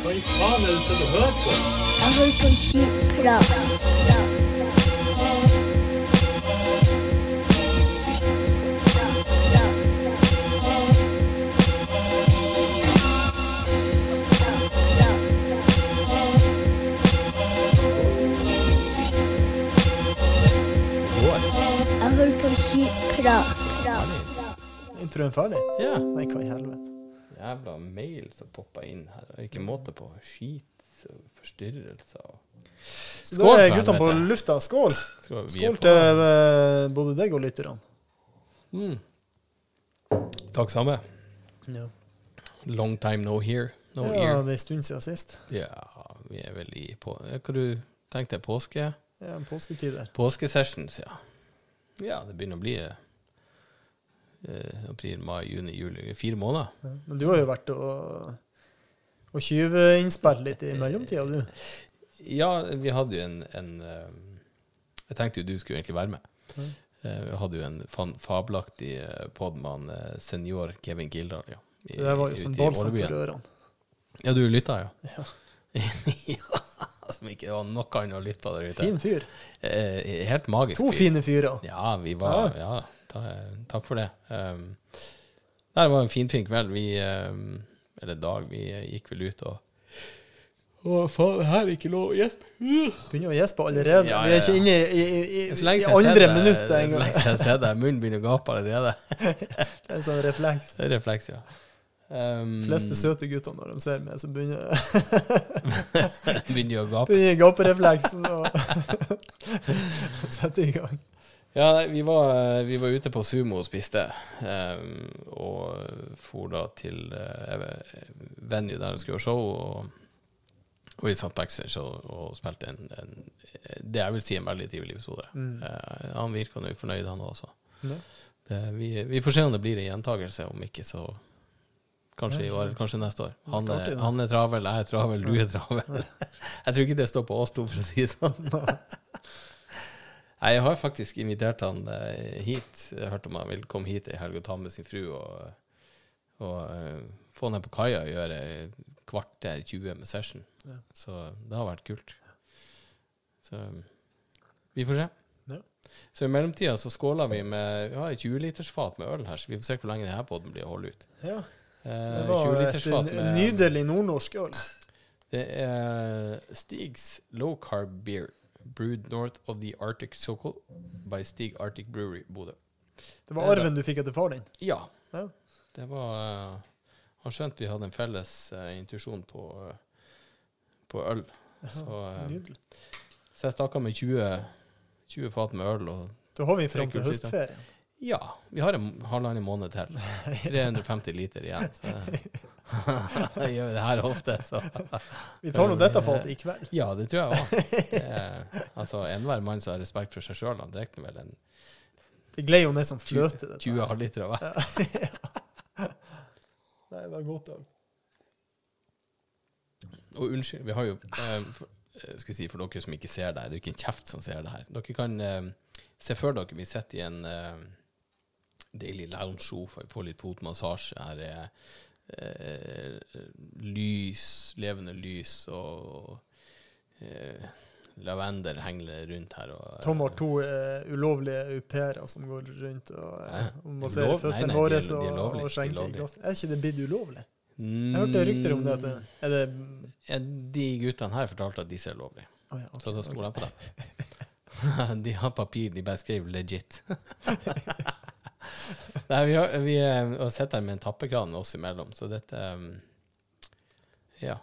Hva i faen er det du sitter og hører på? Jeg hører på skitprat. prat. Jeg hører på Prat. Introen ferdig? Ja. Nei, hva i helvete. Jævla mail som popper inn her. Det er ikke måte på. Skit og forstyrrelser. og- Skål da er guttene på lufta. Skål! Skål, Skål til eh, både deg og lytterne. Mm. Takk samme. Ja. Long time no here. No ja, ear. det er en stund siden sist. Ja, vi er vel i på... Hva du tenkte påske? Ja, påsketider. Påskesessions, ja. Ja, det begynner å bli eh, april, mai, juni, juli. Fire måneder. Ja. Men du har jo vært og, og tjuveinnspilt litt i mellomtida, du. Ja, vi hadde jo en, en eh, Jeg tenkte jo du skulle egentlig være med. Eh, Vi hadde jo en fabelaktig eh, pod med eh, senior Kevin Gildal. Ja, i- Det var jo som balsam for ørene. Ja, du lytta, ja? Ja. ja. Som ikke var noe annet å lytte på der ute. Fin fyr. Eh, helt magisk. To fyr. fine fyrer. Ja, vi var Ja, ta, takk for det. Um, nei, det var en finfin kveld. Vi um, Eller dag. Vi eh, gikk vel ut og Å, faen, her er ikke lov å gjespe. Begynner å gjespe allerede. Ja, Vi er ikke inne i, i, i, i andre ser engang. Så lenge jeg ser det, munnen begynner å gape allerede. Det er en sånn refleks. Det er refleks, ja. Um, De fleste søte gutter når de ser meg, så begynner, begynner å gape. begynner gaperefleksen og setter i gang. Ja, nei, vi var, vi var ute på Sumo og spiste, um, og for da til uh, venue der vi skulle ha show, og, og vi satt backstage og, og spilte en, en, det jeg vil si en veldig trivelig episode. Mm. Uh, han virka nå fornøyd, han også. Ja. Det, vi, vi får se om det blir en gjentakelse, om ikke så kanskje i år, kanskje neste år. Han er, han er travel, jeg er travel, du er travel. jeg tror ikke det står på oss to, for å si det sånn. Nei, jeg har faktisk invitert han eh, hit. Jeg hørte om han vil komme hit ei helg og ta med sin fru og, og eh, få ned på kaia og gjøre kvarter 20 med session. Ja. Så det har vært kult. Så vi får se. Ja. Så i mellomtida så skåler vi med Vi har et 20-litersfat med øl her, så vi får se hvor lenge denne poden blir å holde ut. Ja, Så det var et nydelig nordnorsk øl. Det er Stigs Low Carb Beer, brewed north of the Arctic Circle by Stig Arctic Brewery, Bodø. Det var arven du fikk etter far din. Ja. Ja. Det var eh, Han skjønte vi hadde en felles uh, intuisjon på, uh, på øl. Så, eh, så jeg stakk av med 20, 20 fat med øl. Og Da har vi fram til høstferien. Ja, vi har en halvannen måned til. 350 liter igjen. Så gjør det her ofte, så Vi tar nå dette for i kveld. Ja, det tror jeg òg. Altså, enhver mann som har respekt for seg sjøl, han drikker vel en Det gled jo ned som fløte. dette 20 her. halvliter av hver. Nei, det var godt òg. Og unnskyld, vi har jo eh, eh, skal si for dere som ikke ser det her, det er jo ikke en kjeft som ser det her. Dere kan eh, se for dere vi sitter i en eh, deilig lounge-sofa, får litt fotmassasje. Her er eh, lys, levende lys, og eh, lavendel henger rundt her. Og, eh, Tom har to eh, ulovlige au pairer som går rundt og, eh, og masserer føttene våre og, lovlige, og er skjenker glass. Er ikke det blitt ulovlig? Mm, Jeg hørte rykter om det. Er det Ja, de guttene her fortalte at disse er lovlige. Oh, ja, okay, Så da stoler jeg på dem. de har papir, de bare skrev 'legit'. Nei, vi har, vi eh, har sett her med en tappekran oss imellom, så dette um, Ja.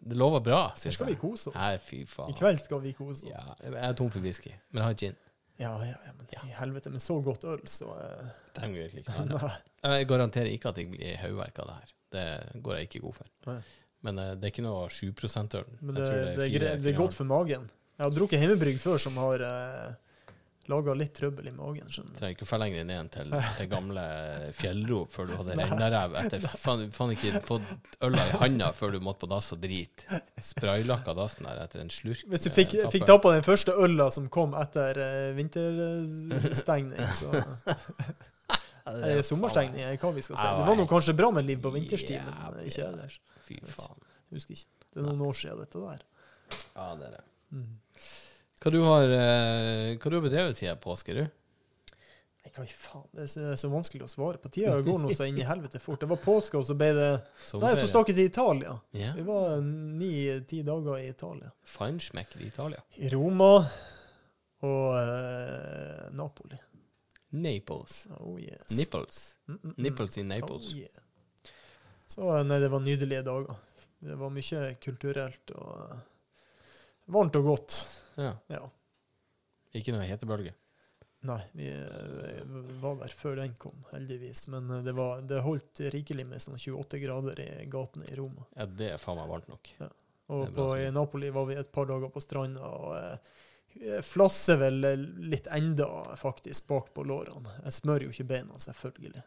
Det lover bra. Her skal vi kose oss. Nei, fy faen. I kveld skal vi kose oss. Ja, jeg er tom for whisky, men jeg har gin. Ja, ja, ja, men i helvete, med så godt øl, så uh... Trenger virkelig ikke. Nei. Jeg garanterer ikke at jeg blir hodeverk av det her. Det går jeg ikke god for. Nei. Men uh, det er ikke noe 7 %-øl. Men det, det, er fire, det er godt for magen. Jeg har drukket hjemmebrygg før som har eh, laga litt trøbbel i magen. skjønner du. Trenger ikke å forlenge ned enn til det gamle fjellrop før du hadde reinarræv. Etter faen, faen ikke fått øla i handa før du måtte på dass og drite. Spraylakka dassen der etter en slurk. Hvis du fikk, tappe. fikk tappa den første øla som kom etter uh, vinterstengning, så Eller er sommerstengning, er hva vi skal si. Det var nå kanskje bra med liv på vinterstid, men ikke ellers. Fy faen. Husker ikke. Det er noen år siden, dette der. Ja, det er det. Mm. Hva du har eh, Hva du har bedrevet siden påske, du? Nei, hva i faen, det er så, så vanskelig å svare på. Tida går nå så inn i helvete fort. Det var påske, og så ble det Nei, så stakk jeg til Italia. Yeah. Vi var ni-ti dager i Italia. Feinschmecker i Italia. I Roma og uh, Napoli. Naples. Oh yes. Nipples. Mm, mm, mm. Nipples in Naples. Oh, yeah. Så nei, det var nydelige dager. Det var mye kulturelt og eh, varmt og godt. Ja. Ja. Ikke noe hetebølge. Nei, vi eh, var der før den kom, heldigvis. Men eh, det, var, det holdt rikelig med sånn 28 grader i gatene i Roma. Ja, det er faen meg varmt nok. Og er bra på, i Napoli var vi et par dager på stranda, og eh, flasser vel litt enda, faktisk, bak på lårene. Jeg smører jo ikke beina, selvfølgelig.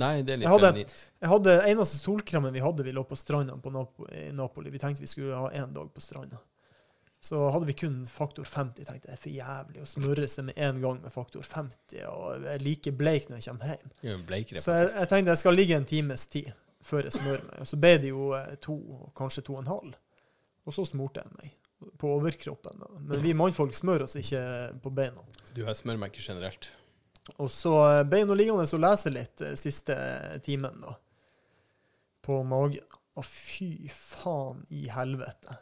Nei, det er litt Jeg hadde- Jeg hadde Eneste solkremen vi hadde, vi lå på stranda på i Napoli. Vi tenkte vi skulle ha én dag på stranda. Så hadde vi kun faktor 50. tenkte jeg, det er for jævlig å smøre seg med en gang med faktor 50. Og jeg er like bleik når jeg kommer hjem. Bleikere, Så jeg, jeg tenkte jeg skal ligge en times tid før jeg smører meg. Og så ble det jo eh, to, kanskje to og en halv. Og så smurte jeg meg på overkroppen. da. Men vi mannfolk smører oss ikke på beina. Du har ikke generelt. Og så eh, ble jeg nå liggende og lese litt eh, siste timen, da. På magen. Å, fy faen i helvete.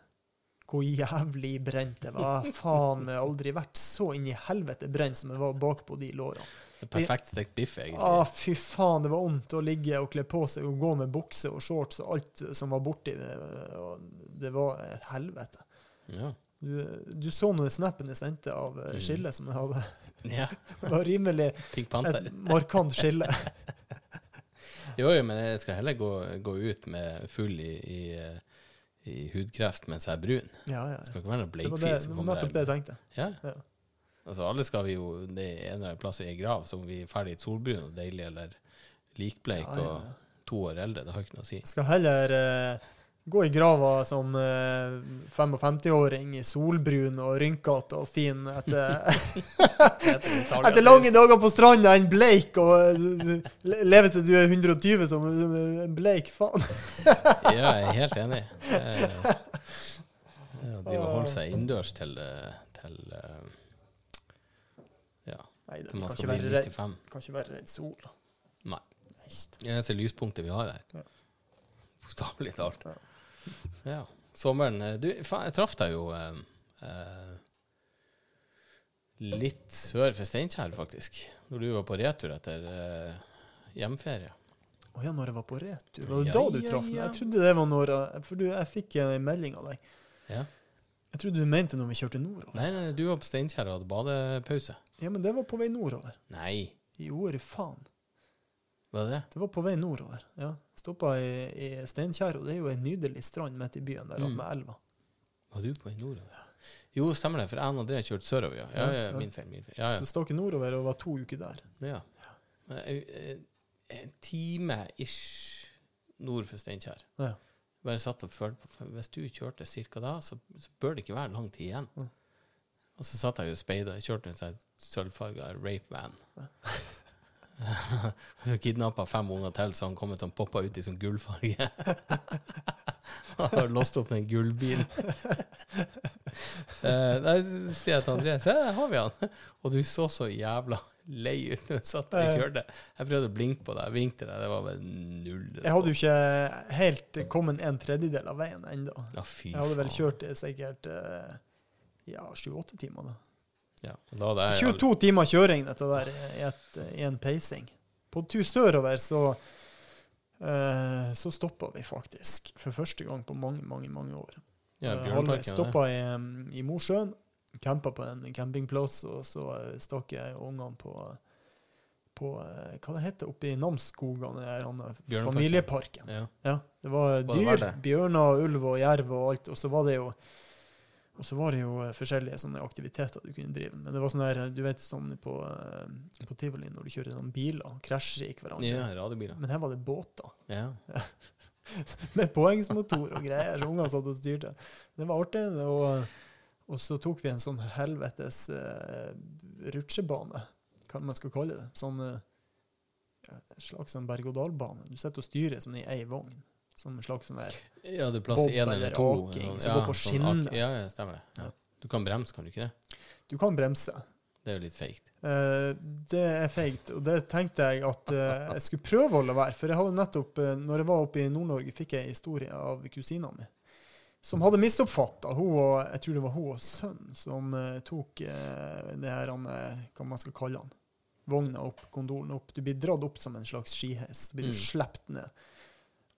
Hvor jævlig brent det var. Faen meg aldri vært så inn i helvete brent som jeg var bakpå de lårene. Er Perfekt stekt biff, egentlig. Ah, fy faen, det var vondt å ligge og kle på seg og gå med bukse og shorts og alt som var borti det. Det var et helvete. Ja. Du, du så nå snappen jeg sendte av eh, Mm. skillet som jeg hadde. ja. Det var rimelig et markant skille. Jo, jo, men jeg skal heller gå, gå ut med full i, i, eh, i hudkreft mens jeg er brun. Ja, ja. Det skal ikke være noe Det det, bleikfis. det som var nettopp det jeg tenkte. Ja. Ja. Altså, alle skal vi jo Det er en eller annen plass i grav, så om vi er ferdig solbrun og deilig, eller likbleik Ja, ja. og to år eldre, det har ikke noe å si. Skal heller eh, gå i grava som eh, 55-åring i solbrun og rynkete og fin etter, etter lange dager på stranda enn bleik og eh, leve til du er 120 som en bleik faen. Ja, jeg er helt enig. Eh, ja, De har holdt seg innendørs til, eh, til eh, Ja, Nei, det til man kan skal bli være redd, 95. kan ikke være redd sol. Nei. Det eneste lyspunktet vi har her. Bokstavelig talt. Ja. Ja. Sommeren eh, Du, faen, jeg traff deg jo eh, eh, litt sør for Steinkjer, faktisk. Når du var på retur etter eh, hjemferie. Å ja, når jeg var på retur. Var det Ja, da du ja, traff meg? ja. Jeg trodde det var når jeg- For du, jeg fikk en melding av deg. Ja. Jeg trodde du mente når vi kjørte nordover. Nei, nei, du var på Steinkjer og hadde badepause. Ja, men det var på vei nordover. Nei, Jo, er faen. Var det det? Det var på vei nordover. ja. Stoppa i, i Steinkjer, og det er jo en nydelig strand midt i byen der Mm. med elva. Var du på vei nordover? Jo, stemmer det, for jeg og André kjørte sørover, ja. Ja, ja, Ja, ja. min feil, min feil. Ja, ja. Så stakk nordover og var to uker der. Ja. Eh, eh, En time ish nord for Steinkjer. Ja. Bare satt og følte på Hvis du kjørte ca. da, så, så bør det ikke være lang tid igjen. Ja. Og så satt jeg jo og speida. Jeg kjørte en sånn sølvfarga rape van. Så kidnappa fem unger til, så han kom ut sånn poppa ut i sånn gullfarge. han har låst opp den gullbilen. Eh, nei, sier jeg til André Se, der har vi han. Og du så så jævla lei ut når du satt og kjørte. Jeg prøvde å blinke på deg, vinkte deg, det var vel null. Jeg hadde jo ikke helt kommet en tredjedel av veien ennå. Ja, Jeg hadde vel kjørt det sikkert eh, ja, sju-åtte timer. da. Ja, da det er 22 timer kjøring, dette der, i, et, i en peising. På tur sørover så eh, så stoppa vi faktisk, for første gang på mange, mange mange år. ja, Eh. Stoppa i, i Mosjøen, campa på en campingplass, og så eh, stakk jeg ungene på, på eh, hva det heter oppe i eh, familieparken. Ja. Ja, det var dyr, bjørner, ulv og jerv og alt, og så var det jo og så var det jo eh, forskjellige sånne aktiviteter du kunne drive med. Men det var sånn der, du vet sånn på, eh, på tivoli når du kjører sånn biler, krasjer i hverandre. ja, radiobiler. Men her var det båter Ja. med påhengsmotor og greier, så ungene satt og styrte. Det var artig. Og, og så tok vi en sånn helvetes uh, rutsjebane, hva man skal kalle det. Sånn uh, en slags sånn berg-og-dal-bane. Du sitter og styrer sånn i ei vogn. Som en slags sånn der Ja, det er plass til Bob én eller to. aking, ja, som går på sånn skinner. Ja, ja, stemmer det. Ja. Du kan bremse, kan du ikke det? Du kan bremse. Det er jo litt feigt. Eh, det er feigt, og det tenkte jeg at eh, jeg skulle prøve å la være. For jeg hadde nettopp, eh, når jeg var oppe i Nord-Norge, fikk jeg en historie av kusina mi. Som hadde misoppfatta. Hun og jeg tror det var hun og sønnen som eh, tok eh, det her, han, eh, hva man skal kalle han, vogna opp, kondolen opp. Du blir dratt opp som en slags skiheis. Så blir du Mm. sluppet ned.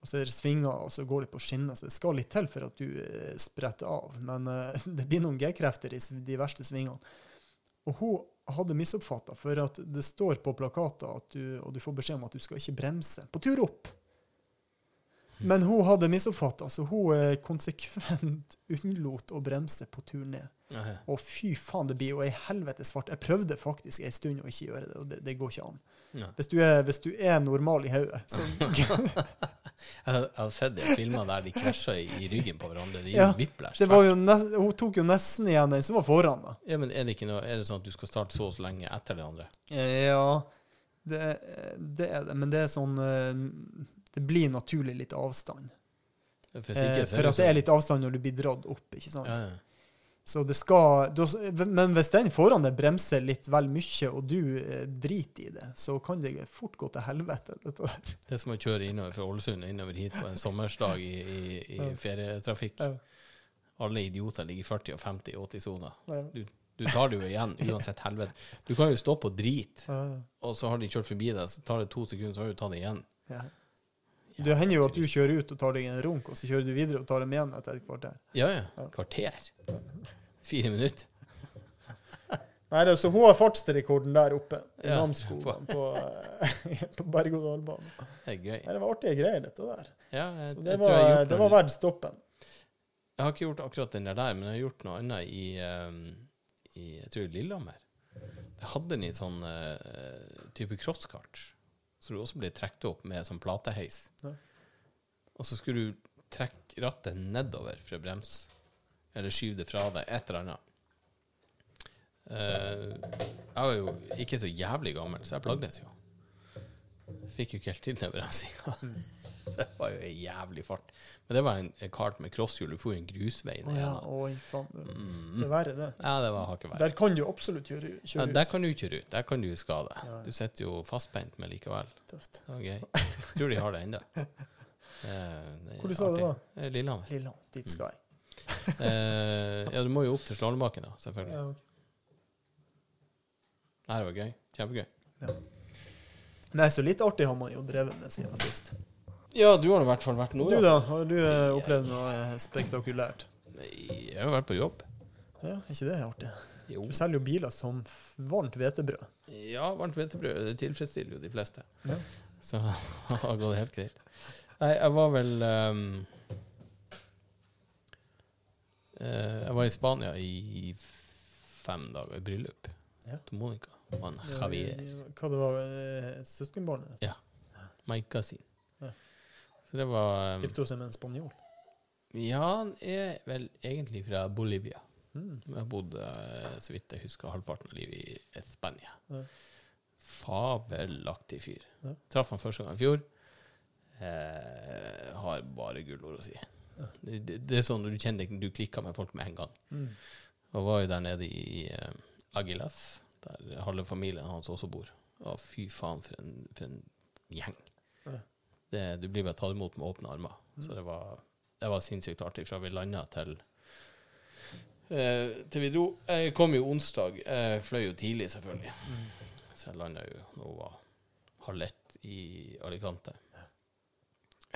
Og så er det svinger, og så går det på skinner. Så det skal litt til for at du eh, spretter av. Men uh, det blir noen G-krefter i de verste svingene. Og hun hadde misoppfatta, for at det står på plakater at du, og du får beskjed om at du skal ikke bremse på tur opp. Men hun hadde misoppfatta, så hun eh, konsekvent unnlot å bremse på tur ned. Og fy faen, det blir jo ei helvetes fart. Jeg prøvde faktisk ei stund å ikke gjøre det, og det, det går ikke an. Hvis du er, hvis du er normal i hodet, så Jeg har- sett de filmer der de krasja i, ryggen på hverandre. De Ja, det var jo nest, Hun tok jo nesten igjen den som var foran, da. Ja, men er det, noe, er det sånn at du skal starte så og så lenge etter hverandre? andre? Eh, Ja, det, det er det. Men det er sånn eh, Det blir naturlig litt avstand. Hvis Eh, ikke, så For det at det er sånn- litt avstand når du blir dratt opp, ikke sant. ja, ja. Så det skal Men hvis den foran deg bremser litt vel mye, og du eh, driter i det, så kan det fort gå til helvete. Dette der. Det er som å kjøre innover fra Ålesund innover hit på en sommersdag i, i, i ferietrafikk. Alle idioter ligger i 40 og 50 i 80-soner. Du, du tar det jo igjen uansett helvete. Du kan jo stå på drit, og så har de kjørt forbi deg, så tar det to sekunder, så har du tatt det igjen. Det hender jo at du kjører ut og tar deg en runk, og så kjører du videre og tar dem igjen etter et kvarter. Ja, ja. Kvarter. Fire minutter. Nei, det, så hun har fartsrekorden der oppe i Ja, Namsskogen, på, på berg-og-dal-banen. Det Det var artige greier, dette der. Ja, jeg, Så jeg det jeg var, gjort det var verdt stoppen. Jeg har ikke gjort akkurat den der, der men jeg har gjort noe annet i, um, i jeg tror Lillehammer. Jeg hadde den i sånn uh, type crosskart, så du også ble trukket opp med sånn plateheis. Ja. Og så skulle du trekke rattet nedover for å bremse, eller skyve det fra deg, et eller annet. Uh, jeg var jo ikke så jævlig gammel, så jeg plagdes jo. Fikk jo ikke helt til det, vil jeg Så det var jo en jævlig fart. Men det var en, en kart med crosshjul. Du får jo en grusvei Å ned. ja, Ja, oi, faen. Det, Mm. er verre, det. ja, det var hakket verre. Der kan du absolutt kjøre, Ja, kjøre ut. der kan du kjøre ut. Der kan du skade. Ja. Du sitter jo fastpent, med likevel. Tøft. Det var gøy. Jeg tror de har det ennå. Hvor Hvor du sa det var? Eh, Lillehammer. Lillehammer, dit skal jeg. Eh, ja, du må jo opp til slalåmbakken, da, selvfølgelig. Ja, okay. Nei, det var gøy. Kjempegøy. Nei, så litt artig har man jo drevet med siden sist. Ja, du har i hvert fall vært Du da, har du eh, opplevd noe eh, spektakulært? Nei, Jeg har vært på jobb. Ja, er ikke det artig? Jo. Du selger jo biler som f- varmt hvetebrød. Ja, varmt hvetebrød det tilfredsstiller jo de fleste. Ja. Så det har gått helt greit. Nei, jeg var vel ehm, eh, Jeg var i Spania i fem dager, i bryllup Ja. til Monica og han Javier. Hva det var eh, søskenbarnet? Ja. Maika sin. Ja. Så det var um, Gifte hun seg med en spanjol? Ja, han er vel egentlig fra Bolivia. Mm. Jeg har bodd, eh, så vidt jeg husker, halvparten av livet i Spania. Ja. Fabelaktig fyr. Ja. Traff han første gang i fjor. Eh, har bare gullord å si. Det, det, det er sånn du kjenner du klikker med folk med en gang. Mm. Og var jo der nede i eh, Agilas, der halve familien hans også bor. Å, fy faen, for en, for en gjeng. Ja. Det, du blir bare tatt imot med åpne armer. Så det var, det var sinnssykt artig fra vi landa til eh, til vi dro. Jeg kom jo onsdag. Jeg fløy jo tidlig, selvfølgelig. Så jeg landa jo nå var halv ett i Alicante.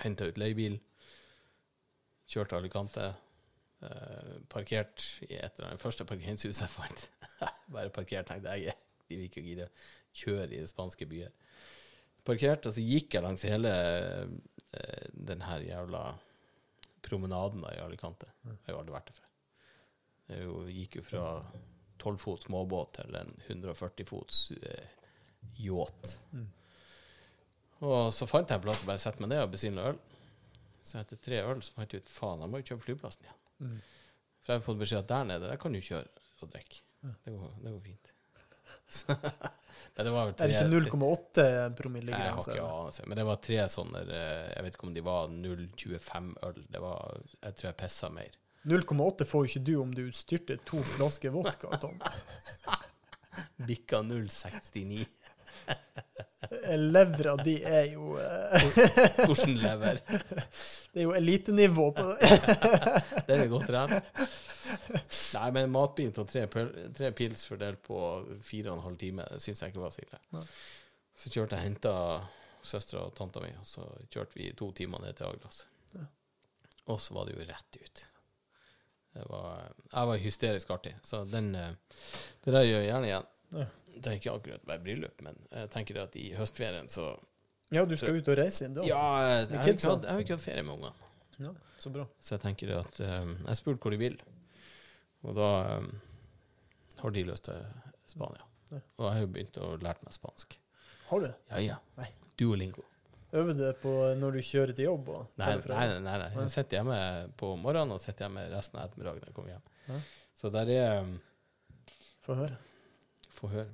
Henta ut leiebil. Kjørte Alicante. Eh, parkert i et eller annet første parkeringshuset jeg fant. Bare parkert, tenkte jeg. De vil ikke gidde å kjøre i det spanske byer. Parkert, og så gikk jeg langs hele eh, den her jævla promenaden da i Alicante. Jeg har jo aldri vært der før. Jeg jo, gikk jo fra 12 fot småbåt til en 140 fots eh, yacht. Mm. Og så fant jeg en plass å bare sette meg ned og besinne øl. Så etter tre øl så fant jeg ut faen, jeg må jo kjøpe flyplassen igjen. Mm. For jeg har fått beskjed at der nede der kan du kjøre og drikke. Det, går, det går fint. Det var vel Er det ikke 0,8 Nei, Jeg har ikke anelse. Men det var tre sånne eh, Jeg vet ikke om de var 0,25 øl. Det var Jeg tror jeg pissa mer. 0,8 får jo ikke du om du styrter to flasker vodka. Tom. Bikka 0,69. Levra di er jo eh, Hvordan lever? Det er jo elitenivå på det. Det er godt trent. Nei, men matbit og tre, tre pils fordelt på fire og en halv time, syns jeg ikke var så ille. Så kjørte jeg og henta søstera og tanta mi, og så kjørte vi to timer ned til Aglas. Ja. Og så var det jo rett ut. Det var, jeg var hysterisk artig, så den, eh, det der gjør jeg gjerne igjen. Ja. Det er ikke akkurat være bryllup, men jeg tenker at i høstferien så Ja, du skal ut og reise inn da? Ja, jeg, jeg, hatt- jeg har ikke hatt ferie med ungene. Ja, så bra. Så jeg tenker at um, Jeg spurte hvor de vil, og da um, har de lyst til Spania. Ja. Og jeg har jo begynt å lære meg spansk. Har du? Ja, ja. Nei. Duolingo. Øver du det på når du kjører til jobb? Nei, nei, nei, nei. Jeg sitter hjemme på morgenen og sitter hjemme resten av ettermiddagen når jeg kommer hjem. Ja. Så der er um, Få høre. Få høre.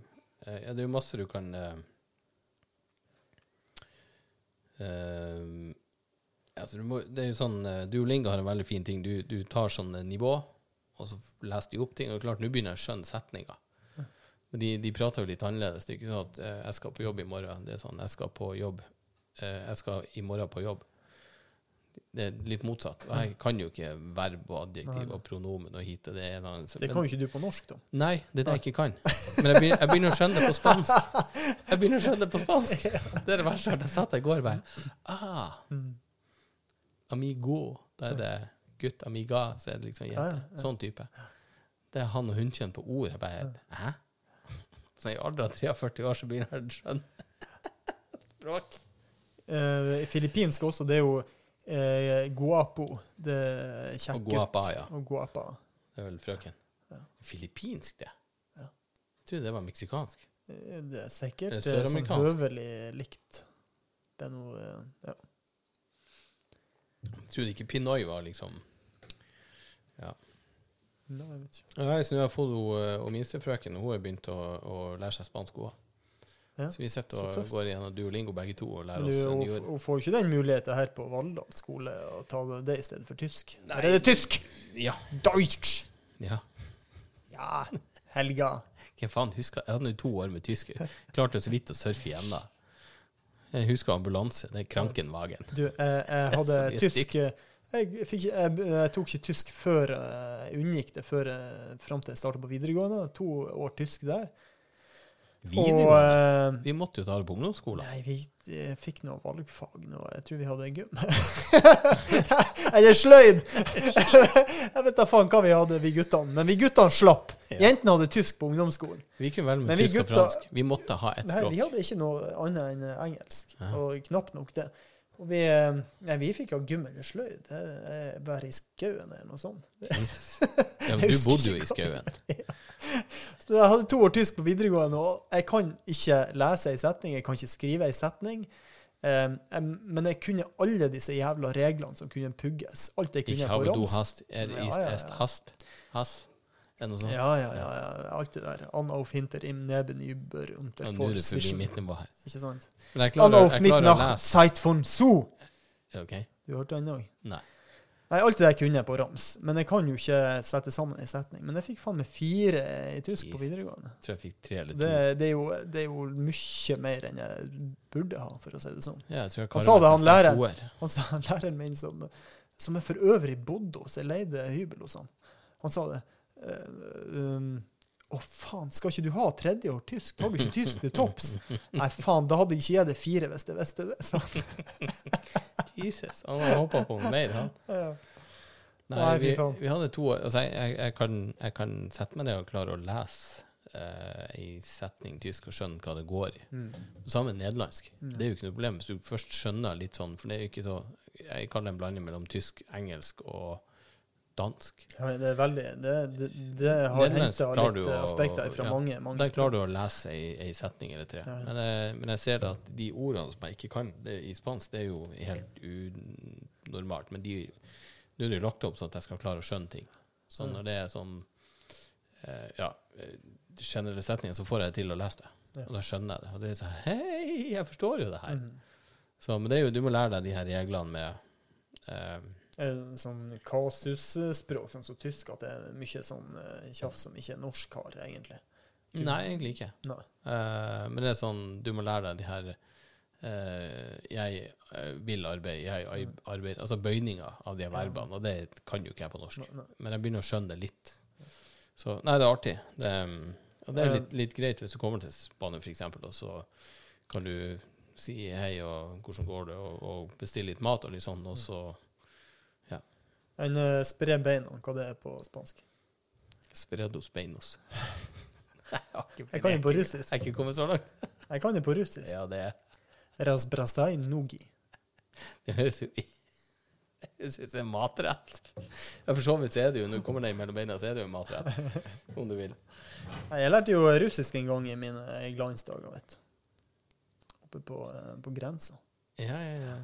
Eh, ja, det er jo masse du kan Uh, altså du må, Det er jo sånn uh, Duolingo har en veldig fin ting. Du, du tar sånn nivå, og så leser de opp ting. Og klart, nå begynner jeg å skjønne setninger. Men de, de prater jo litt annerledes. Det er ikke sånn at uh, 'jeg skal på jobb i morgen'. Det er sånn 'jeg skal på jobb'. 'Jeg skal i morgen på jobb'. Det er litt motsatt. Og jeg kan jo ikke verb og adjektiv og pronomen og hit og det ene det kan jo ikke du på norsk, da. Nei, det er det jeg ikke kan. Men jeg begynner, jeg begynner å skjønne det på spansk. Jeg begynner å skjønne det på spansk. Det er det verste. Jeg satt der i går og bare ah, Mm. Amigo. Da er det gutt. Amiga. Så er det liksom jente. Sånn type. Det er han og hunkjønn på ord. Jeg bare Hæ? Så i alder av 43 år så begynner jeg å skjønne språk. Uh, filippinsk også, det er jo eh, guapo. Det er kjekk Og guapa, ja. Og guapa. Det er vel frøken. Ja. Filippinsk, det. Ja. Jeg trodde det var meksikansk. Eh, Det er sikkert Er det er sånn høvelig likt. Det er noe eh, Ja. Jeg trodde ikke Pinoi var liksom Ja. Nei, jeg vet ikke. Nei, så nå har jeg fått hun, eh, hun minstefrøken, hun har begynt å, å lære seg spansk òg. Ja, Så vi sitter og går gjennom Duolingo begge to og lærer du, oss en hun får ikke den muligheten her på Valldal skole å ta det, i stedet for tysk. Nei. Her er det tysk! Ja. Deutsch! ja. Ja, Helga. Hvem faen husker Jeg hadde jo to år med tysk. Klarte så vidt å surfe igjen da. Jeg husker ambulanse. Det er Krankenvagen. Du, jeg, jeg hadde tysk eh, jeg, fikk, jeg, jeg tok ikke tysk før eh, jeg unngikk det før jeg- fram til jeg starta på videregående. To år tysk der. Og Videregående. eh, Vi måtte jo ta det på ungdomsskolen. Nei, vi eh, fikk noe valgfag nå. Jeg tror vi hadde gym. Eller sløyd! jeg vet da faen hva vi hadde, vi guttene. Men vi guttene slapp. Ja. Jentene hadde tysk på ungdomsskolen. Vi kunne velge med vi tysk og gutta- fransk. Vi måtte ha ett Nei, språk. vi hadde ikke noe annet enn eh, engelsk. Ja. Og knapt nok det. Og vi, nei, vi fikk ha gym eller sløyd. Være i skauen eller noe sånt. Ja, men du bodde jo i skauen. skauen. Så jeg hadde to år tysk på videregående, og jeg kan ikke lese ei setning, jeg kan ikke skrive ei setning. Um, em, men jeg kunne alle disse jævla reglene som kunne pugges. Alt jeg kunne på rams. hast, er Ja, ist ja, ja. hast. Det? Ja, ja, ja, ja. Alt det der. An auf hinter im Neben über unter er her. Ikke sant? Jeg An auf jeg lese. Zeit von so. Okay. Du hørte den òg? nei. Nei, alt det der kunne jeg på rams. Men jeg kan jo ikke sette sammen en setning. Men jeg fikk faen meg fire i tysk på videregående. Jeg tror jeg fikk tre eller to. Det, det, er jo, det er jo mye mer enn jeg burde ha, for å si det sånn. Ja, jeg tror jeg Han sa det, han læreren. Han sa han læreren min, som, som jeg for øvrig bodde hos, jeg leide hybel hos han, han sa det. Uh, um, å, faen, skal ikke du ha tredje år tysk? Tar du ikke tysk til topps? Nei, faen, da hadde jeg ikke gitt det fire hvis jeg visste det. sa. Jesus, han har hoppa på mer, han. Ja. Nei, vi, vi hadde to år. Altså, jeg, jeg, jeg, kan, jeg kan sette meg ned og klare å lese eh, ei setning tysk og skjønne hva det går i. Mm. Samme nederlandsk. Det er jo ikke noe problem hvis du først skjønner litt sånn, for det er jo ikke så Jeg kaller det en blanding mellom tysk, engelsk og dansk. Ja, det er veldig Det, det, det har henta litt å- aspekter fra ja, mange, mange Der klarer du å lese ei, ei setning eller tre. Ja. Men, jeg, men jeg ser at de ordene som jeg ikke kan det, i spansk, det er jo helt unormalt. Men de, nå er det jo lagt opp sånn at jeg skal klare å skjønne ting. Så når det er sånn eh, ja, eh, generelle setninger, så får jeg til å lese det. Og da skjønner jeg det. Og det er sånn Hei, jeg forstår jo det her. Mm. Så, men det jo, du må lære deg de her reglene med eh, sånn kasusspråk, sånn som tysk, at det er mye sånn eh, tjafs som ikke norsk har, egentlig. Nei, egentlig ikke. Nei. Uh, men det er sånn, du må lære deg de her uh, Jeg eh, vil arbeide, jeg arbeider Altså bøyninga av de verbene, og det kan jo ikke jeg på norsk. Nei. Men jeg begynner å skjønne det litt. Så nei, det er artig. Det, og det er Eh. litt, litt greit hvis du kommer til Spania, f.eks., og så kan du si hei og hvordan går det, og, og bestille litt mat og litt sånn, og så En uh, spre beina, hva det er på spansk? Spredos beinos. jeg, har Jeg kan jo på jeg russisk. er ikke kommet så langt. Jeg kan det på russisk. Ja, det er Rasbrasai nugi. Det høres jo jeg syns det er matrett. Ja, for så vidt så er det jo, når du kommer ned mellom beina, så er det jo matrett. Om du vil. Jeg lærte jo russisk en gang i mine glansdager, vet du. Oppe på, eh, på grensa. Ja, ja, ja.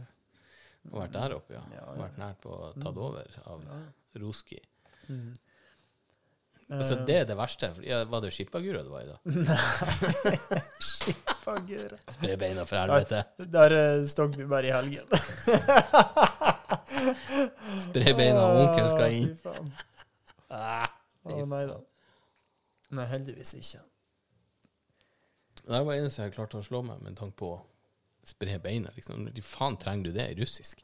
Og vært der oppe, ja. Ja, ja. Vært nært på å ta det over av Roski. Mm. Eh, det er det verste. Ja, var det Skippagura du var i da? Nei, Skippagura Spre beina for helvete. Der der stakk vi bare i helgen. Spre beina, onkel skal inn. Fy faen. Ah, oh, nei da. Nei, heldigvis ikke. Det var eneste jeg klarte å slå meg med tanke på å spre beina. Liksom. Når faen trenger du det i russisk?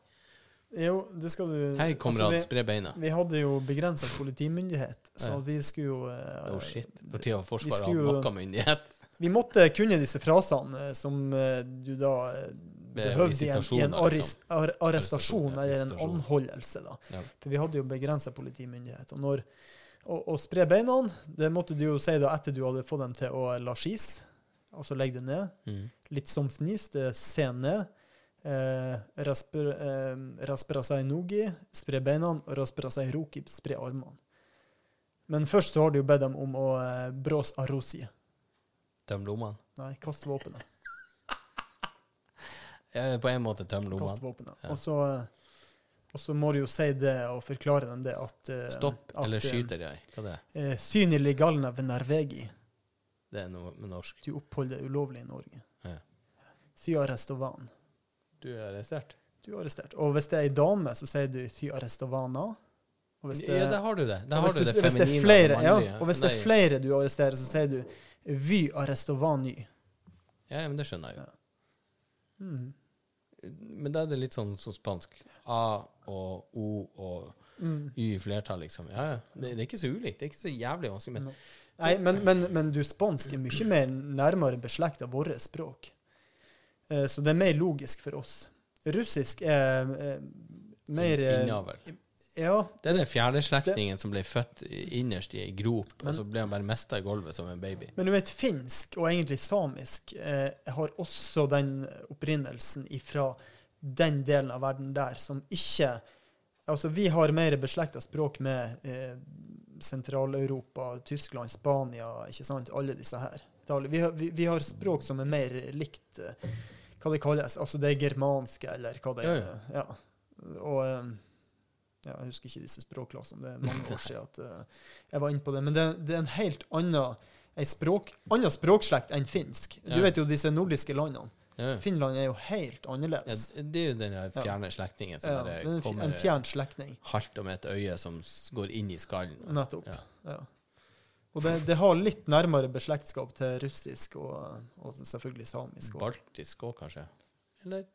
Jo, det skal du Hei, kamerat, altså, spre beina. vi, hadde jo begrensa politimyndighet, så vi skulle jo uh, Oh shit. Når har Forsvaret hatt noe myndighet. Vi måtte kunne disse frasene eh, som eh, du da eh, behøvde i en, i en arrest, arrestasjon Arrestasjon, eller en anholdelse. da. Ja. For vi hadde jo begrensa politimyndighet. Og når, å, å spre beina, det måtte du jo si da etter du hadde fått dem til å la skis, altså legge det ned. Mm. Litt stomfnis, det er se ned. Eh, rasper, eh, raspera seg nogi, spre beina, og raspera seg roki, spre armene. Men først så har de jo bedt dem om å eh, brås arosi. Tøm lommene. Nei, kast våpenet. Ja, på en måte tøm Kast Kaste våpenet. Ja. Og så eh, og så må du jo si det og forklare dem det at eh, Stopp, at, eller eh, skyter jeg? Hva er det? eh, galne ved venarvegi. Det er noe med norsk. Du oppholder deg ulovlig i Norge. Ja. Ty arrestovan. Du er arrestert? Du er arrestert. Og hvis det er ei dame, så sier du ty arrestovana. Og hvis det, Ja, der har du det. Der har hvis, du det hvis det er flere, og ja, og hvis det er flere du arresterer, så sier du vy arrestovany. Ja, men det skjønner jeg jo. Mm. Men da er det litt sånn som spansk. A og O og Mm. Y i flertall, liksom. Ja, ja. Det, det er ikke så ulikt. Det er ikke så jævlig vanskelig. Men Nei, men, men, men du, spansk er mye mer nærmere beslekta våre språk. Eh, Så det er mer logisk for oss. Russisk er eh, mer Innavel. Ja, Det er den fjerdeslektningen som ble født innerst i ei grop, Men- og så ble han bare mista i gulvet som en baby. men du vet, finsk og egentlig samisk eh, har også den opprinnelsen ifra den delen av verden der som ikke Altså, vi har mer beslekta språk med eh, Sentral-Europa, Tyskland, Spania, ikke sant, alle disse her. Vi har, vi, vi har språk som er mer likt eh, hva det kalles. Altså det er germanske, eller hva det Ja, er. Ja. Og eh, ja, jeg husker ikke disse språkklassene. Det er mange år siden at eh, jeg var inne på det. Men det, det er en helt annen språk, annen språkslekt enn finsk. Du vet jo disse nordiske landene. Ja. Finland er jo helt Ja, annerledes. det er jo den fjerne slektningen som Ja, bare er kommer en fjern slektning. halvt om et øye som går inn i skallen. Nettopp. Ja. Ja. Og det, det har litt nærmere beslektskap til russisk og, og selvfølgelig samisk. også. Baltisk òg, kanskje? Eller?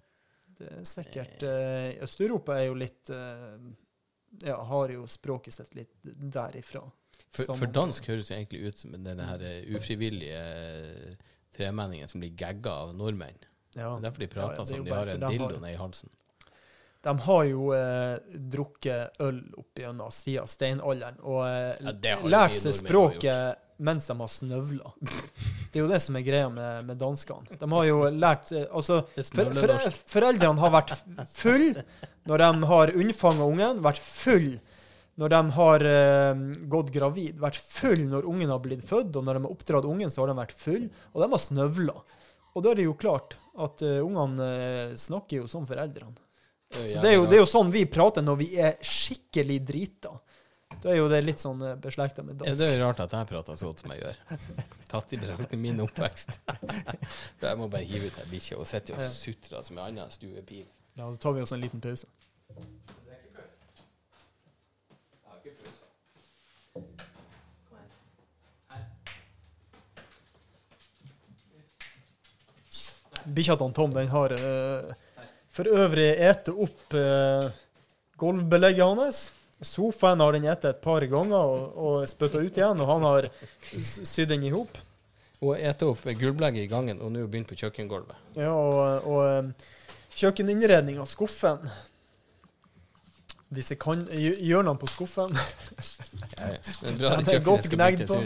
Det er sikkert eh, Øst-Europa er jo litt eh, Ja, har jo språket sitt litt derifra. For, for dansk høres jo egentlig ut som denne her eh, ufrivillige tremenningen som blir gagga av nordmenn. Ja. Det er derfor de prater ja, som de har en dildo har- i halsen. De har jo eh, drukket øl opp gjennom siden steinalderen og eh, lært seg språket mens de har snøvla. Det er jo det som er greia med, med danskene. De har jo lært Altså, for, for, foreldrene har vært full når de har unnfanga ungen, vært full når de har eh, gått gravid, vært full når ungen har blitt født, og når de har oppdratt ungen, så har de vært full, og de har snøvla. Og da er det jo klart at eh, ungene eh, snakker jo som foreldrene. Så det er, jo, det er jo sånn vi prater når vi er skikkelig drita. Da er jo det litt sånn beslekta med Ja, det er rart at jeg prater så godt som jeg gjør. Tatt i betraktning min oppvekst. Så jeg må bare hive ut ei bikkje og sitte og sutrer som en annen stuepil. Ja, da tar vi oss en liten pause. Bikkja til Tom den har uh, for øvrig ete opp uh, gulvbelegget hans. Sofaen har den ete et par ganger og, og spytta ut igjen, og han har sydd den i hop. Og ete opp gulvbelegget i gangen, og nå begynt på kjøkkengulvet. Ja, og, og eh, kjøkkeninnredning av skuffen. Disse kan, hjørnene på skuffen. Ja, ja. Det er er godt gnagd på.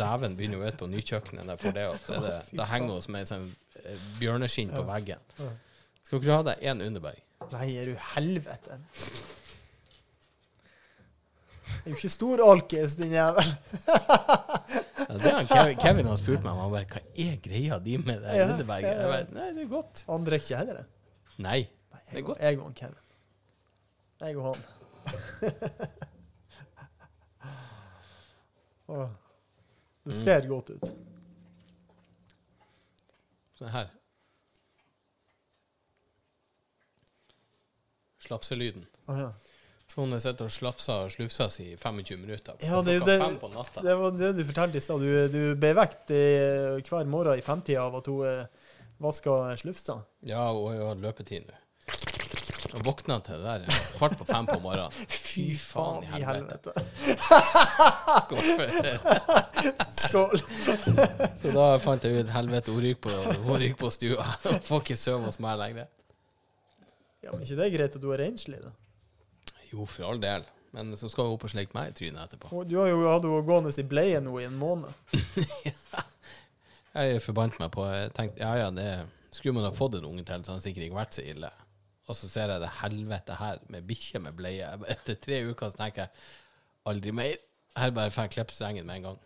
dæven begynner jo ut på nykjøkkenet Det, det det, Å, henger vi med sånn eh, bjørneskinn på veggen. Skal ikke du ha deg én Underberg? Nei, er du helvete? Det er jo ikke stor alkis, din jævel. Ja, det han Kevin, Kevin har spurt meg om han bare, hva er greia di med det Ja, Underberget. ja, ja. Nei, det er godt. Han drikker ikke heller det. Nei. Nei, Det er godt. jeg og han Kevin. Jeg og han. Det ser godt ut. Sånn her. Slafselyden. Å, ja. Sånn jeg sitter og slafser og slufser i 25 minutter. Ja, det det-. Det var det du fortalte i stad. Du, du ble vekt hver morgen i femtida av at hun eh, vaska slufsa. Ja, og jo hatt løpetid nå. Jeg våkna til det der kvart på fem på morgenen. Fy faen i helvete. Skål Skål. Så da fant jeg ut helvete, hun ryker på, hun ryker på stua. Hun får ikke sove hos meg lenger. Ja, men ikke det er greit at du er renslig, da? Jo, for all del. Men så skal hun opp og slikke meg i trynet etterpå. Du har jo hatt henne gående i bleie nå i en måned. Jeg forbandt meg på Jeg tenkte ja ja, det skulle man ha fått en unge til, så han sikkert ikke vært så ille. Og så ser jeg det helvete her med bikkje med bleie. Etter tre uker så tenker jeg aldri mer. Her bare får jeg klippe strengen med en gang.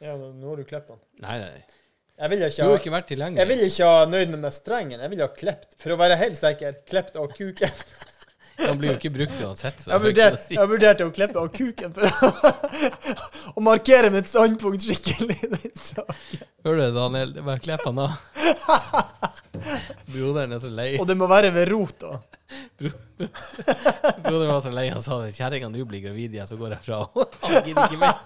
Ja, nå har du klippet den. Nei, nei. Jeg vil ikke har du har ikke vært jeg vil ikke ha nøyd med den strengen. Jeg vil ha klippet, for å være helt sikker, klippet av kuken. Den blir jo ikke brukt uansett. Jeg vurderte, si. jeg vurderte å klippe av kuken for å, markere mitt standpunkt skikkelig. i den saken. Hører du, Daniel? Det er bare klipp han av. Broderen er så lei. Og det må være ved rot, da. Broderen var så lei. Han sa kjerringa, du blir gravid igjen, så går jeg fra. Han gidder ikke mer.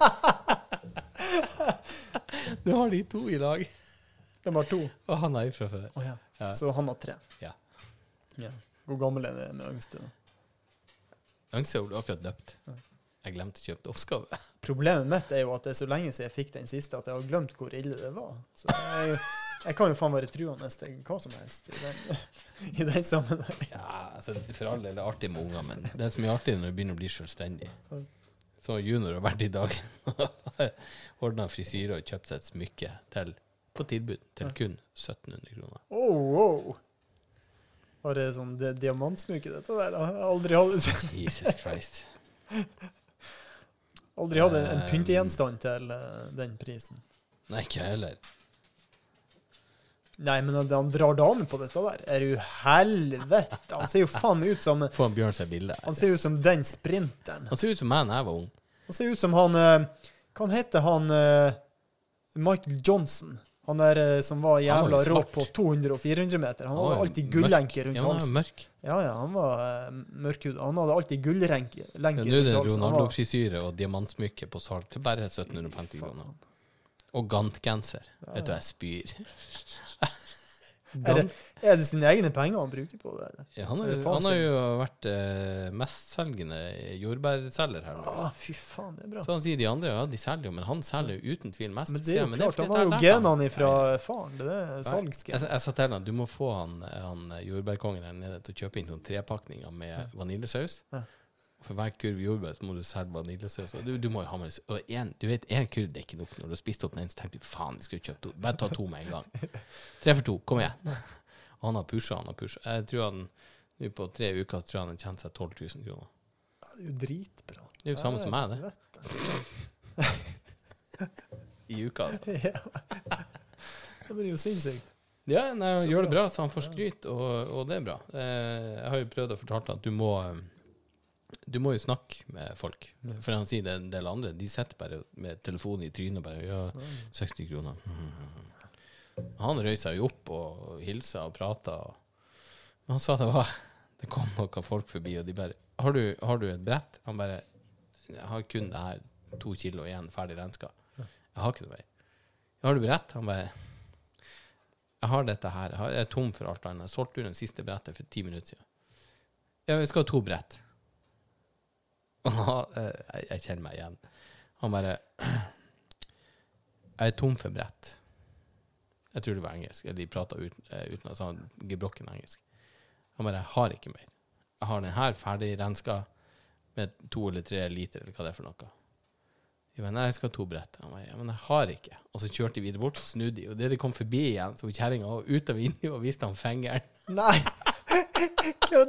Nå har de to i lag. De har to. Og han har jo fra før. Oh, ja. Ja. Så han har tre. Ja. Ja. Hvor gammel er det med yngste? Da? Yngste ble akkurat døpt. Jeg glemte å kjøpe oppgave. Problemet mitt er jo at det er så lenge siden jeg fikk den siste, at jeg har glemt hvor ille det var. Så jeg, jeg kan jo faen være truende til hva som helst i den, i den sammenheng. Ja, altså, for all del er det artig med unger, men det som er artig når du begynner å bli selvstendig Så junior har vært i dag. Ordna frisyre og kjøpt seg et smykke til, på tilbud til kun 1700 kroner. Oh, wow. Var det sånn det, diamantsmykke, dette der? da? Aldri hadde Jesus Christ. aldri hadde en, Um, pyntegjenstand til eh, den prisen. Nei, ikke jeg heller. Nei, men at han drar damen på dette der, er jo helvete! Han ser jo faen meg ut som Få en Bjørn seg bilde. Han ser ut som den sprinteren. Han ser ut som meg da jeg var ung. Han ser ut som han eh, Hva han heter han eh, Michael Johnson. Han der eh, som var jævla rå på 200 og 400 meter. Han hadde alltid gullenke rundt Ja, halsen. Ja, ja, han var uh, mørkhuda. Han hadde alltid gullrenke Ja, halsen. Nå er det rundt Ronaldo-frisyre og diamantsmykke på salg til bare 1750 kroner. Og gantgenser. Vet du, jeg spyr. Er det, er det sine egne penger han bruker på det? Ja, han, Er han har jo vært eh, mestselgende jordbærselger her. Å, Ah, fy faen, det er bra. Så han sier de andre ja, de selger jo, men han selger jo uten tvil mest. Men det er jo klart, er han har jo genene fra faren. Det er salgsgen. Jeg, jeg sa til han du må få han, han jordbærkongen her nede til å kjøpe inn sånn trepakninger med vaniljesaus. Ja. For hver kurv jordbær må du selge vaniljesaus. Du, du må jo ha med og en, Du vet, én kurv det er ikke nok. Når du har spist opp den ene, så tenker du faen, vi skulle kjøpt to. Bare ta to med en gang. Tre for to. Kom igjen. Og han har pusha, han har pusha. Jeg tror han nå på tre uker så tror jeg han har tjent seg 12 000 kroner. Ja, det er jo dritbra. Det er jo samme som meg, det. I uka, altså. Ja. Det blir jo sinnssykt. Ja, nei, han gjør det bra. bra, så han får skryt, og, og det er bra. Eh, jeg har jo prøvd å fortelle at du må eh, du må jo snakke med folk. For han sier det en del andre. De sitter bare med telefonen i trynet og bare Ja, 60 kroner. Han røy seg jo opp og hilsa og prata. Men han sa det var Det kom noen folk forbi, og de bare Har du, har du et brett? Han bare Jeg har kun det her to kilo igjen, ferdig renska. Jeg har ikke noe mer. Har du brett? Han bare Jeg har dette her. Jeg er tom for alt annet. Jeg solgte ut den siste brettet for ti minutter siden. Ja, vi skal ha to brett. Eh, jeg, kjenner meg igjen. Han bare Jeg er tom for brett. Jeg tror det var engelsk. Eller de prata eh, uten at han gebrokken engelsk. Han bare Jeg har ikke mer. Jeg har den her ferdig renska med to eller tre liter, eller hva det er for noe. Jeg bare, nei, jeg skal ha to brett. Han bare, men jeg har ikke. Og så kjørte de videre bort, så snudde de, og det de kom forbi igjen, så kjerringa var ut av vinduet og viste ham fingeren. Nei!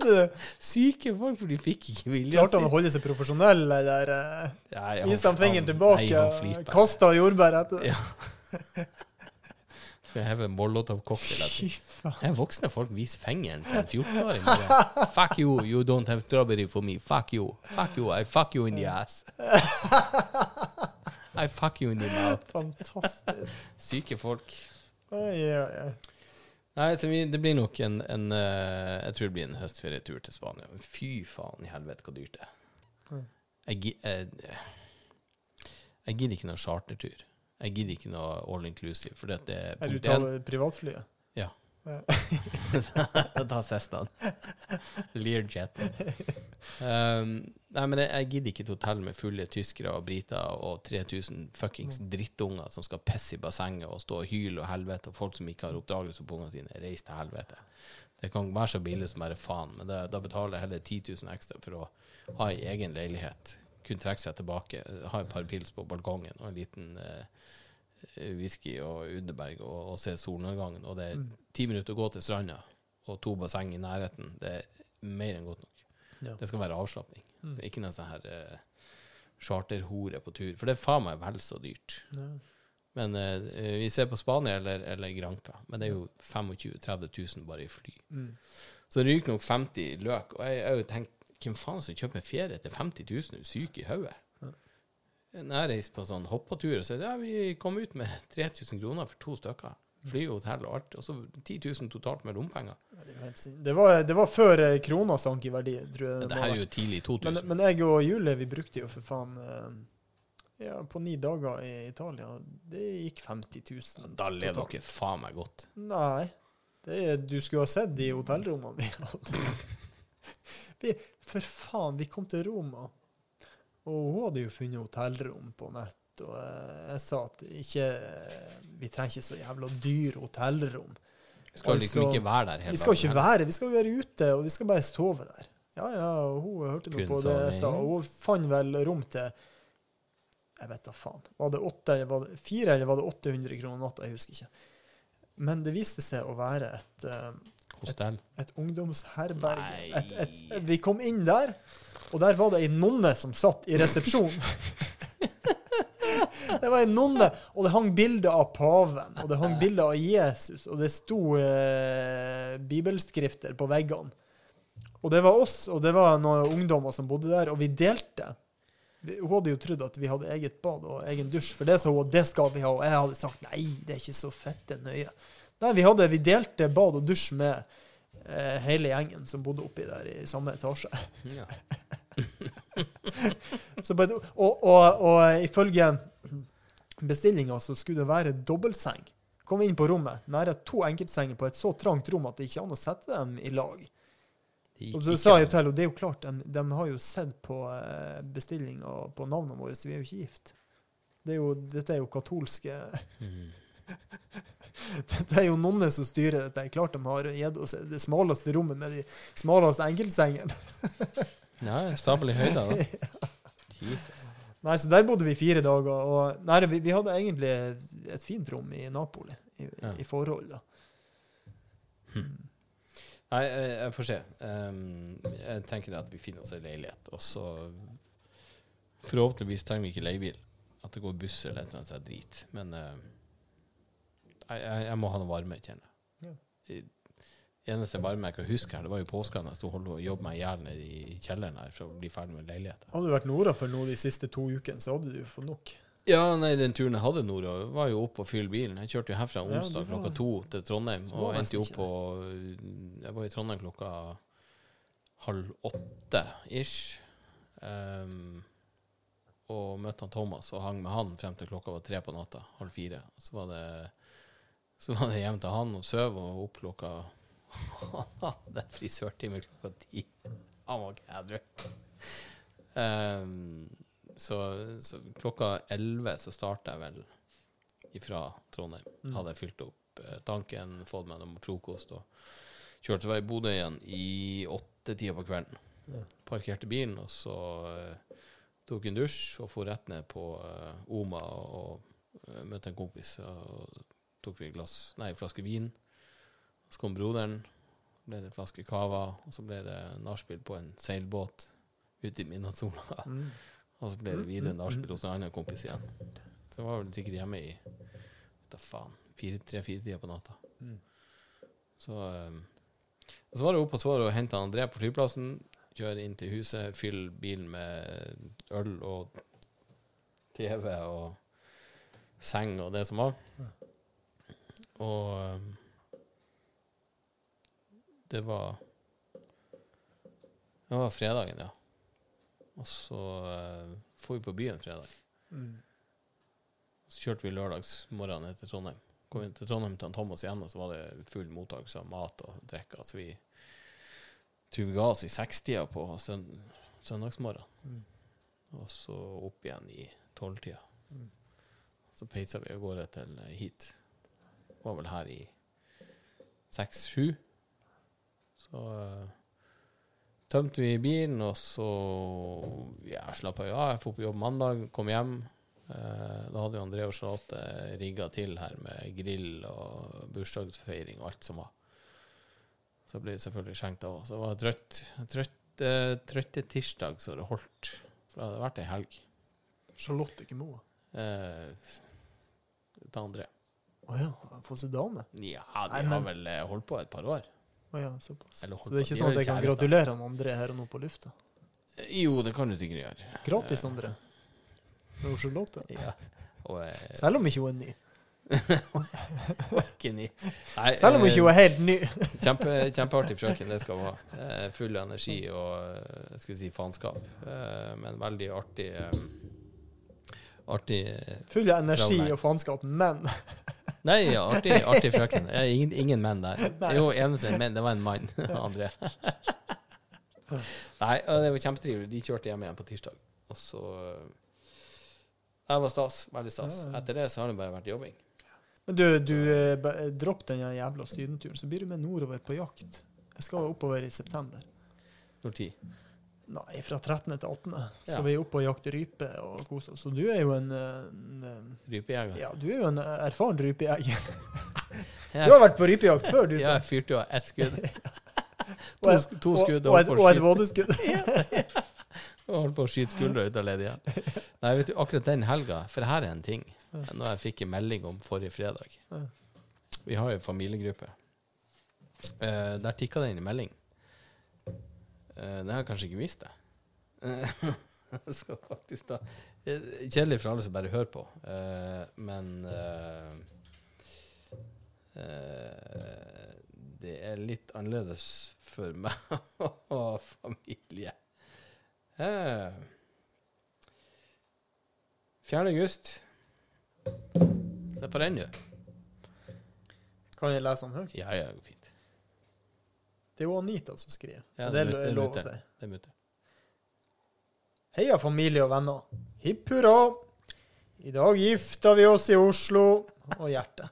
Kødder du? Syke folk, for de fikk ikke vilja Klarte han å holde seg profesjonell, eller uh, Nei, viste han fingeren tilbake? Kasta jordbær etter det? Ja. Skal jeg heve en molotov-cocktail etter? Det voksne folk viser fingeren til en 14-åring. Fuck you, you don't have strawberry for me. Fuck you. Fuck you, I fuck you in the ass. I fuck you in the mouth. Fantastisk. Syke folk. Oi, oi, oi. Nei, så vi, det blir nok en, en eh, Jeg tror det blir en høstferietur til Spania. Fy faen i helvete hvor dyrt det er. Mm. Jeg, gi- eh, jeg gidder ikke noe chartertur. Jeg gidder ikke noe all inclusive. For det er Er du tar privatflyet? Ja. Ja. Ta Cessnaen. Learjet. Um, nei, men jeg, jeg gidder ikke et hotell med fulle tyskere og briter og 3000 fuckings drittunger som skal pisse i bassenget og stå og hyle og helvete, og folk som ikke har oppdagelse på ungene sine. Reis til helvete. Det kan være så billig som bare faen, men det, da betaler jeg heller 10 000 ekstra for å ha ei egen leilighet. Kunne trekke seg tilbake, ha et par pils på balkongen og en liten eh, whisky og Underberg og, og se solnedgangen. Og det er ti minutter å gå til stranda og to basseng i nærheten. Det er mer enn godt nok. Ja. Det skal være avslapning. Er ikke noe sånn her eh, charterhore på tur. For det er faen meg vel så dyrt. Ja. Men eh, vi ser på Spania eller, eller Granca. Men det er jo 25 000-30 000 bare i fly. Mm. Så ryker nok 50 løk. Og jeg har jo tenkt hvem faen som kjøper ferie til 50 000? Er syk i hodet? Når jeg reiser på sånn hoppetur sier ja, vi kom ut med 3000 kroner for to stykker. Fly hotell og alt. Og så 10 000 totalt med rompenger. Det, var, det var før eh, krona sank i verdi, tror jeg. Men det det her er jo tidlig 2000. men jeg og Julie, vi brukte jo for faen eh, Ja, på ni dager i Italia. Det gikk 50 000. da lever dere faen meg godt. Nei. Det er, du skulle ha sett de hotellrommene vi hadde. vi, for faen, vi kom til Roma, og hun hadde jo funnet hotellrom på nett. Og eh, jeg sa at ikke, vi trenger ikke så jævla dyre hotellrom. Vi skal liksom ikke være der hele Vi skal ikke være, vi skal være ute, og vi skal bare sove der. Ja, ja, hun hørte noe på det jeg sa, og hun fant vel rom til Jeg vet da faen. Var det åtte, eller var det fire, eller var det 800 kroner natta? Jeg husker ikke. Men det viste seg å være et, et, Hostell. et ungdomsherberg. Et, et, vi kom inn der, og der var det ei nonne som satt i resepsjonen. det var en nonne, og det hang bilder av paven, og det hang bilder av Jesus, og det sto eh, bibelskrifter på veggene. Og det var oss, og det var noen ungdommer som bodde der, og vi delte. Hun hadde jo trodd at vi hadde eget bad og egen dusj, for det sa hun at det skal vi ha. Og jeg hadde sagt nei, det er ikke så fette nøye. Nei, vi, hadde, vi delte bad og dusj med eh, hele gjengen som bodde oppi der i samme etasje. Ja. Et, og, og, og ifølge bestillinga så skulle det være dobbeltseng. Kom inn på rommet, nære to enkeltsenger på et så trangt rom at det ikke er an å sette dem i lag. Og så sa jeg til og det er jo klart, de, de har jo sett på eh, bestillinga på navnene våre, så vi er jo ikke gift. Det er jo, dette er jo katolske mm. Dette er jo nonner som styrer dette. Klart de har gitt oss det smaleste rommet med de smaleste enkeltsengene. Ja, stabel i høyda, da. Jesus. Nei, så der bodde vi fire dager. Og nei, vi, vi hadde egentlig et fint rom i Napoli, i, Ja. i forhold. da. Nei, jeg, jeg får se. Um, jeg tenker at vi finner oss en leilighet, og så Forhåpentligvis trenger vi ikke leiebil. At det går buss eller et eller annet sånt drit. Men uh, jeg, jeg, jeg må ha noe varme, kjenner jeg. Ja. Eneste bare jeg kan huske her, det var jo påsken jeg sto og jobbe meg i hjel nede i kjelleren her for å bli ferdig med leiligheten. Hadde du vært nordafor nå de siste to ukene, så hadde du jo fått nok. Ja, nei, den turen jeg hadde nordover, var jo opp og fylle bilen. Jeg kjørte jo herfra onsdag ja, var- klokka to til Trondheim, og endte jo opp på Jeg var i Trondheim klokka halv åtte ish. Um, og møtte han Thomas og hang med han frem til klokka var tre på natta, halv fire. Så var det så var det hjem til han og søv og opp klokka Han hadde frisørtime klokka ti. Han var gæren. Ehm, så, så klokka elleve så starta jeg vel ifra Trondheim. Mm. Hadde jeg fylt opp eh, tanken, fått meg noe frokost og kjørte vei i Bodø igjen i åttetida på kvelden. Ja. Parkerte bilen, og så uh, tok en dusj og for rett ned på uh, Oma og uh, møtte en kompis. Og tok vi en flaske vin. Så kom broderen, ble det en flaske cava, og så ble det nachspiel på en seilbåt ute i midnattssola. Mm. Og så ble det videre Mm, mm, nachspiel hos en annen kompis igjen. Så jeg var vel sikkert hjemme i da faen, tre-fire tider på natta. Mm. Så, um, så var det opp på Svar og hente André på flyplassen. Kjøre inn til huset, fylle bilen med øl og TV og seng og det som var. Og um, det var Det var fredagen, ja. Og så uh, får vi på byen fredag. Mm. Så kjørte vi lørdagsmorgen ned til Trondheim. Kom inn til Trondheim til Thomas igjen, og så var det full mottakelse av mat og drikke. Så vi tror vi ga oss i sekstida på søn søndagsmorgen. Mm. Og så opp igjen i tolvtida. Mm. Så peisa vi av gårde til eh, hit. Var vel her i seks-sju. Så uh, tømte vi bilen, og så ja, slappa jeg av. Jeg dro på jobb mandag, kom hjem. Uh, da hadde jo André og Charlotte rigga til her med grill og bursdagsfeiring og alt som var. Så ble det selvfølgelig skjenkt av. Så det var trøtt, trøtt, uh, trøtte tirsdag så det holdt. For det hadde vært ei helg. Charlotte, ikke Moa. Eh, ta André. Å ja, har fått seg dame? Ja, de Nei, har vel holdt på et par år. Å ja, såpass. Så det er ikke sånn at jeg kan gratulere han André her og nå på lufta? Eh, Jo, det kan du sikkert gjøre. Gratis, Eh, André. Med Charlotte. Ja. Eh, Selv om ikke hun er ny. ikke ny. Nei, Selv om eh, ikke hun er helt ny. Kjempe, kjempeartig frøken, det skal hun ha. Full av energi og skal vi si faenskap. Men veldig artig Artig Full av energi og faenskap, men Nei, ja, artig, artig frøken. Eh, ingen, ingen menn der. Jo, eneste menn, det var en mann. André. Nei, det var kjempetrivelig. De kjørte hjem igjen på tirsdag. Og så eh, Det var stas. Veldig stas. Etter det så har det bare vært jobbing. Men du, du eh, dropp den jævla sydenturen, så blir du med nordover på jakt. Jeg skal oppover i september. Når tid? Nei, fra 13. til 18. skal Ja. vi opp og jakte rype og kose oss. Så du er jo en, en Rypejeger? Ja, du er jo en erfaren rypejeger. Du har vært på rypejakt før, du. Ja, jeg fyrte jo av ett skudd. To, et- to skudd og, og, et, og vådeskudd. og holdt på å skyte skuldra ut av ledd. Nei, vet du, akkurat den helga, for her er en ting Noe jeg fikk en melding om forrige fredag. Vi har jo familiegruppe. Eh, der tikka det inn en melding. Eh, det har jeg kanskje ikke visst, det. Eh, jeg skal faktisk da eh, Kjedelig for alle som bare hører på, men Det er litt annerledes for meg og familie. Eh, 4. august. Se på den, du. Kan jeg lese den høyt? Ja, ja, fint. Det er jo Anita som skriver. Ja, det det er lov å si. Det er mutter. Heia familie og venner. Hipp hurra. I dag gifter vi oss i Oslo og hjerte.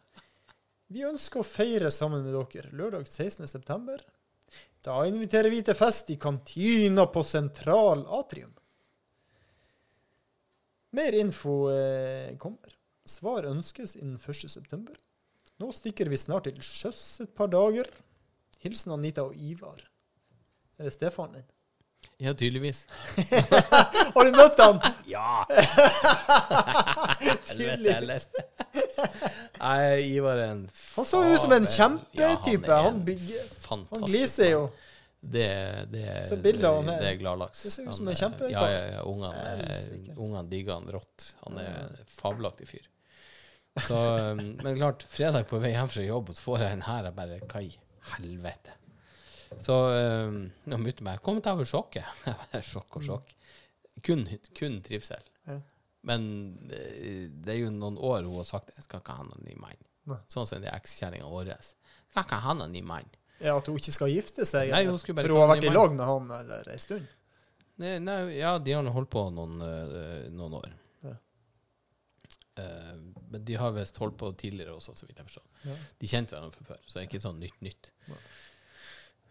Vi ønsker å feire sammen med dere lørdag 16. september. Da inviterer vi til fest i kantina på Sentral Atrium. Mer info eh, kommer. Svar ønskes innen 1. september. Nå stikker vi snart til sjøs et par dager. Hilsen Anita og Ivar. Er det stefaren din? Ja, tydeligvis. Har du møtt han? Ja! Tydeligvis. Nei, Ivar er en Han så ut som en fabel. kjempetype. Ja, Han er bygger- Han gliser jo. Det, det, Så bildet av han her. det er gladlaks. Det ser ut som en kjempekar. Ja, ja, ja. Ungene, er- digger han rått. Han er en fabelaktig fyr. Så, um, men klart, fredag på vei hjem fra jobb, så får jeg en her. Jeg bare Hva i helvete? Så um, når mutter'n bare 'Kom til over sjokket'. Jeg Sjokk og sjokk. Kun, kun trivsel. Ja. Men eh, det er jo noen år hun har sagt. Jeg skal ikke ha noen ny mann. Sånn som det er ekskjerringa vår. Skal ikke ha noen ny mann. Ja, At hun ikke skal gifte seg? Nei, hun For hun har vært i lag med han eller ei stund? Nei, nei, ja, de har nå holdt på noen, øh, noen år. Ja. Eh, men de har visst holdt på tidligere også, så vidt jeg forstår. Ja. De kjente hverandre fra før, så det er ikke sånn nytt nytt. Ja.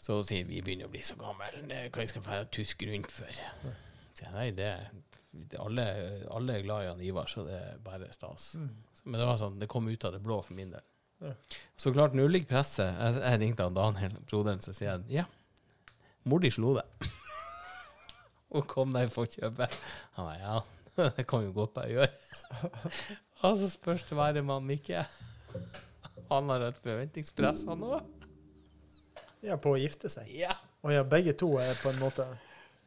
Så sier vi begynner å bli så gamle, hva skal vi være tusk rundt for? Så jeg, nei, det, alle, alle er glad i han Ivar, så det er bare stas. Mm. Men det var sånn, det kom ut av det blå for min del. Ja. Så klart, nå ligger presset. Jeg, jeg ringte han Daniel, broderen, så sier han ja, mor di slo deg. Og kom deg for forkjøpet. Han var, ja, det kan jo godt jeg gjøre. Og så spørs det hver mann ikke. Han har et forventningspress, han òg. Ja, på å gifte seg. Ja. Og ja, begge to er på en måte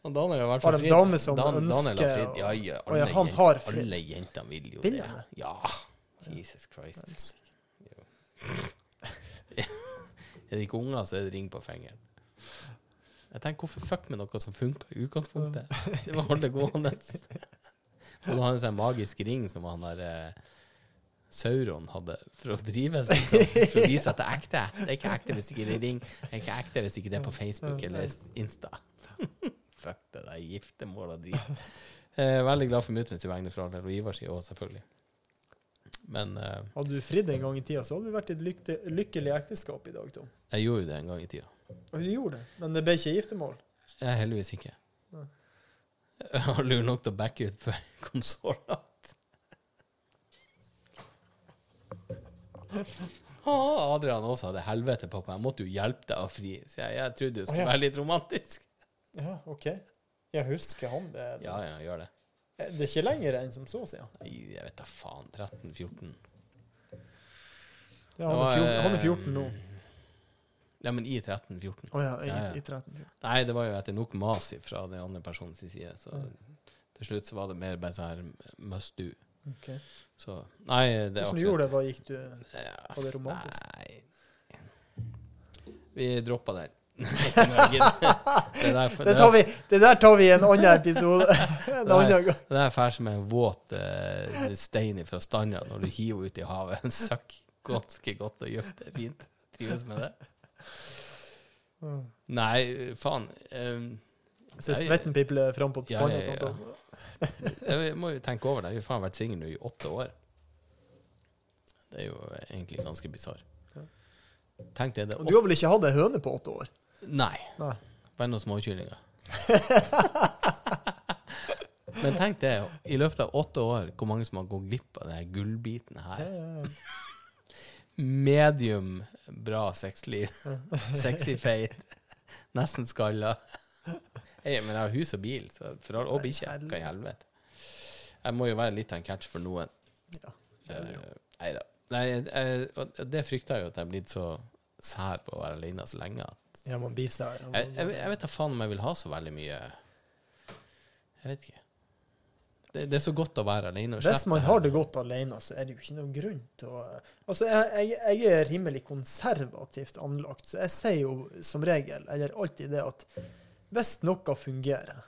Og Daniel har vært Har for fritt. fridd. dame som Daniel har ønsker. Ja, ja, alle, ja, han har fridd. alle jentene vil jo Vil det. Ja. Jesus Christ. Er det ikke unger, så er det ring på fingeren. Jeg tenker, hvorfor fuck med noe som funka i utgangspunktet? Det var holde gående. Og da har han en sånn magisk ring som han der eh, Sauron hadde for å drive seg sånn, for å vise at det er ekte. Det er ikke ekte hvis ikke det er ring. Det er ikke ekte hvis ikke det er på Facebook eller Insta. fuck det der giftermål og drit. Eh, veldig glad for mutter'n sin vegne for all del, og Ivar sier òg, selvfølgelig. Men eh, Hadde du fridd en gang i tida, så hadde du vært i et lykte, lykkelig ekteskap i dag, Tom. jeg gjorde jo det en gang i tida. Og du gjorde det, men det ble ikke giftermål. Er heldigvis ikke. Nei. Jeg har lur nok til å backe ut for konsoller. Ah, Adrian også hadde helvete, pappa. Jeg måtte jo hjelpe deg å fri. Så jeg, jeg trodde du skulle skulle ja. være litt romantisk. Ja, OK. Jeg husker han. Det, Ja, ja, gjør det. det er ikke lenger enn som så, sier han. Nei, jeg vet da faen. 13-14. Ja, han, er 14, han er 14 nå. Ja, men i 13-14. Å ja, i, Ja, ja. i 13. Nei, det var jo etter nok mas fra den andre personens side. Så til slutt så var det mer bare sånn her must do. Ok. Så nei, det Hvordan du gjorde det? Hva gikk du Var det romantisk? Nei. Vi droppa den. Det der, det, tar vi, det der tar vi i en annen episode. en annen gang. Det er fælt som en våt uh, stein fra stranda når du hiver ut i havet. Søkk ganske godt og gjør det fint. Trives med det. Nei, faen. eh, Se ser svetten piple fram på Ja, panna. ja, ja. jeg må jo tenke over det. Jeg har faen vært singel nå i åtte år. Det er jo egentlig ganske bisarr. Tenk det. det du har vel ikke hatt ei høne på åtte år? Nei. Nei. Bare noen småkyllinger. Men tenk det, i løpet av åtte år, hvor mange som har gått glipp av denne gullbiten her. Medium bra sexliv. Sexy feit. Nesten skalla. Hey, men jeg har hus og bil, så for all, og bikkje. Hva i helvete? Jeg må jo være litt av en catch for noen. Ja. Eh, Nei da. Nei, jeg- og det frykter jeg jo at jeg er blitt så sær på å være alene så lenge. At Ja, man blir sær. jeg, jeg, jeg vet da faen om jeg vil ha så veldig mye Jeg vet ikke. Det, det er så godt å være alene. Hvis man har det godt alene, så er det jo ikke noen grunn til å Altså, jeg, jeg, jeg er rimelig konservativt anlagt, så jeg sier jo som regel, eller alltid det, at hvis noe fungerer,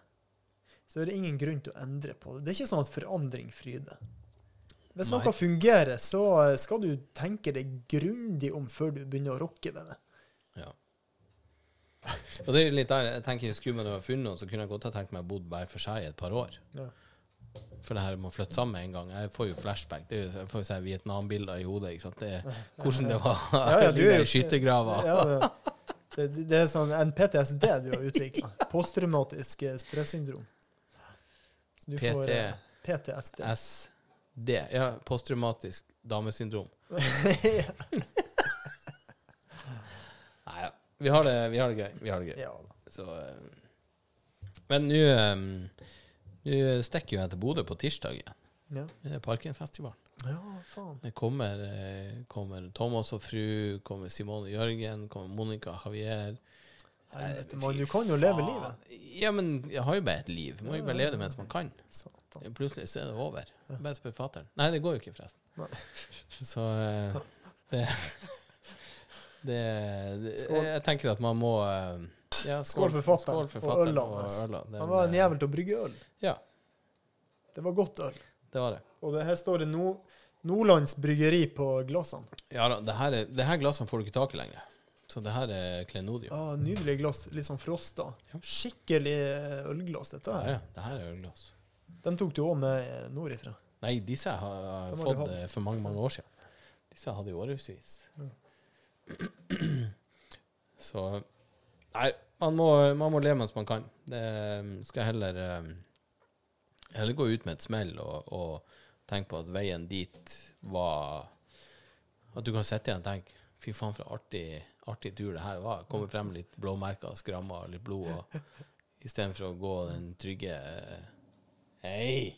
så er det ingen grunn til å endre på det. Det er ikke sånn at forandring fryder. Hvis Nei. noe fungerer, så skal du tenke deg grundig om før du begynner å rokke ved det. Ja. Og det er jo litt der, jeg tenker Skulle man ha funnet noen, så kunne jeg godt ha tenkt meg å bodd hver for seg i et par år. Ja. For det her med å flytte sammen en gang. Jeg får jo flashback. Det er jo, jeg får jo si Vietnam-bilder i hodet. ikke sant? Det er, hvordan det var Ja, ja, ligge i skyttergrava. Ja, det, det, det er sånn en PTSD du har utvikla. Posttraumatisk stressyndrom. Du får, PT. eh, PTSD. SD. Ja, posttraumatisk damesyndrom. Nei ja. Vi har, det, vi har det gøy. Vi har det gøy. Ja. Så, eh, men nå eh, Nå stikker jo jeg til Bodø på tirsdag igjen. Ja, Det er Parkenfestivalen. ja faen. Det kommer, eh, kommer Thomas og fru, kommer Simone Jørgen, kommer Monica Javier. Helvete, Nei, du kan jo leve livet. Ja, men jeg har jo bare et liv. Må jo bare leve det mens man kan. Satan. Plutselig så er det over. Bare spør fatter'n. Nei, det går jo ikke, forresten. Nei. Så eh, det, det, det. Jeg tenker at man må eh, ja, Skål skål for og fatteren ølet hans. Han var en eh, jævel til å brygge øl. Ja, Det var godt øl. det var det. Og det her står det no Nordlands Bryggeri på glassene. Ja da, det her, er, det her glassene får du ikke tak i lenger. Så det her er klenodium. Ja, Nydelig glass. Litt sånn frosta. Ja. Skikkelig eh, ølglass, dette her. ja, det her er ølglass. De tok du òg med nordifra. Nei, disse har jeg fått hatt. eh, for mange, mange år siden. Disse hadde jeg årevis. Så Nei, man må, man må leve mens man kan. Det skal skal heller um, Heller gå ut med et smell og, og tenke på at veien dit var At du kan sitte igjen og tenke Fy faen, for artig, artig tur det her var. Kommer frem litt blåmerker og skrammer og litt blod. Og, Istedenfor å gå den trygge Hei!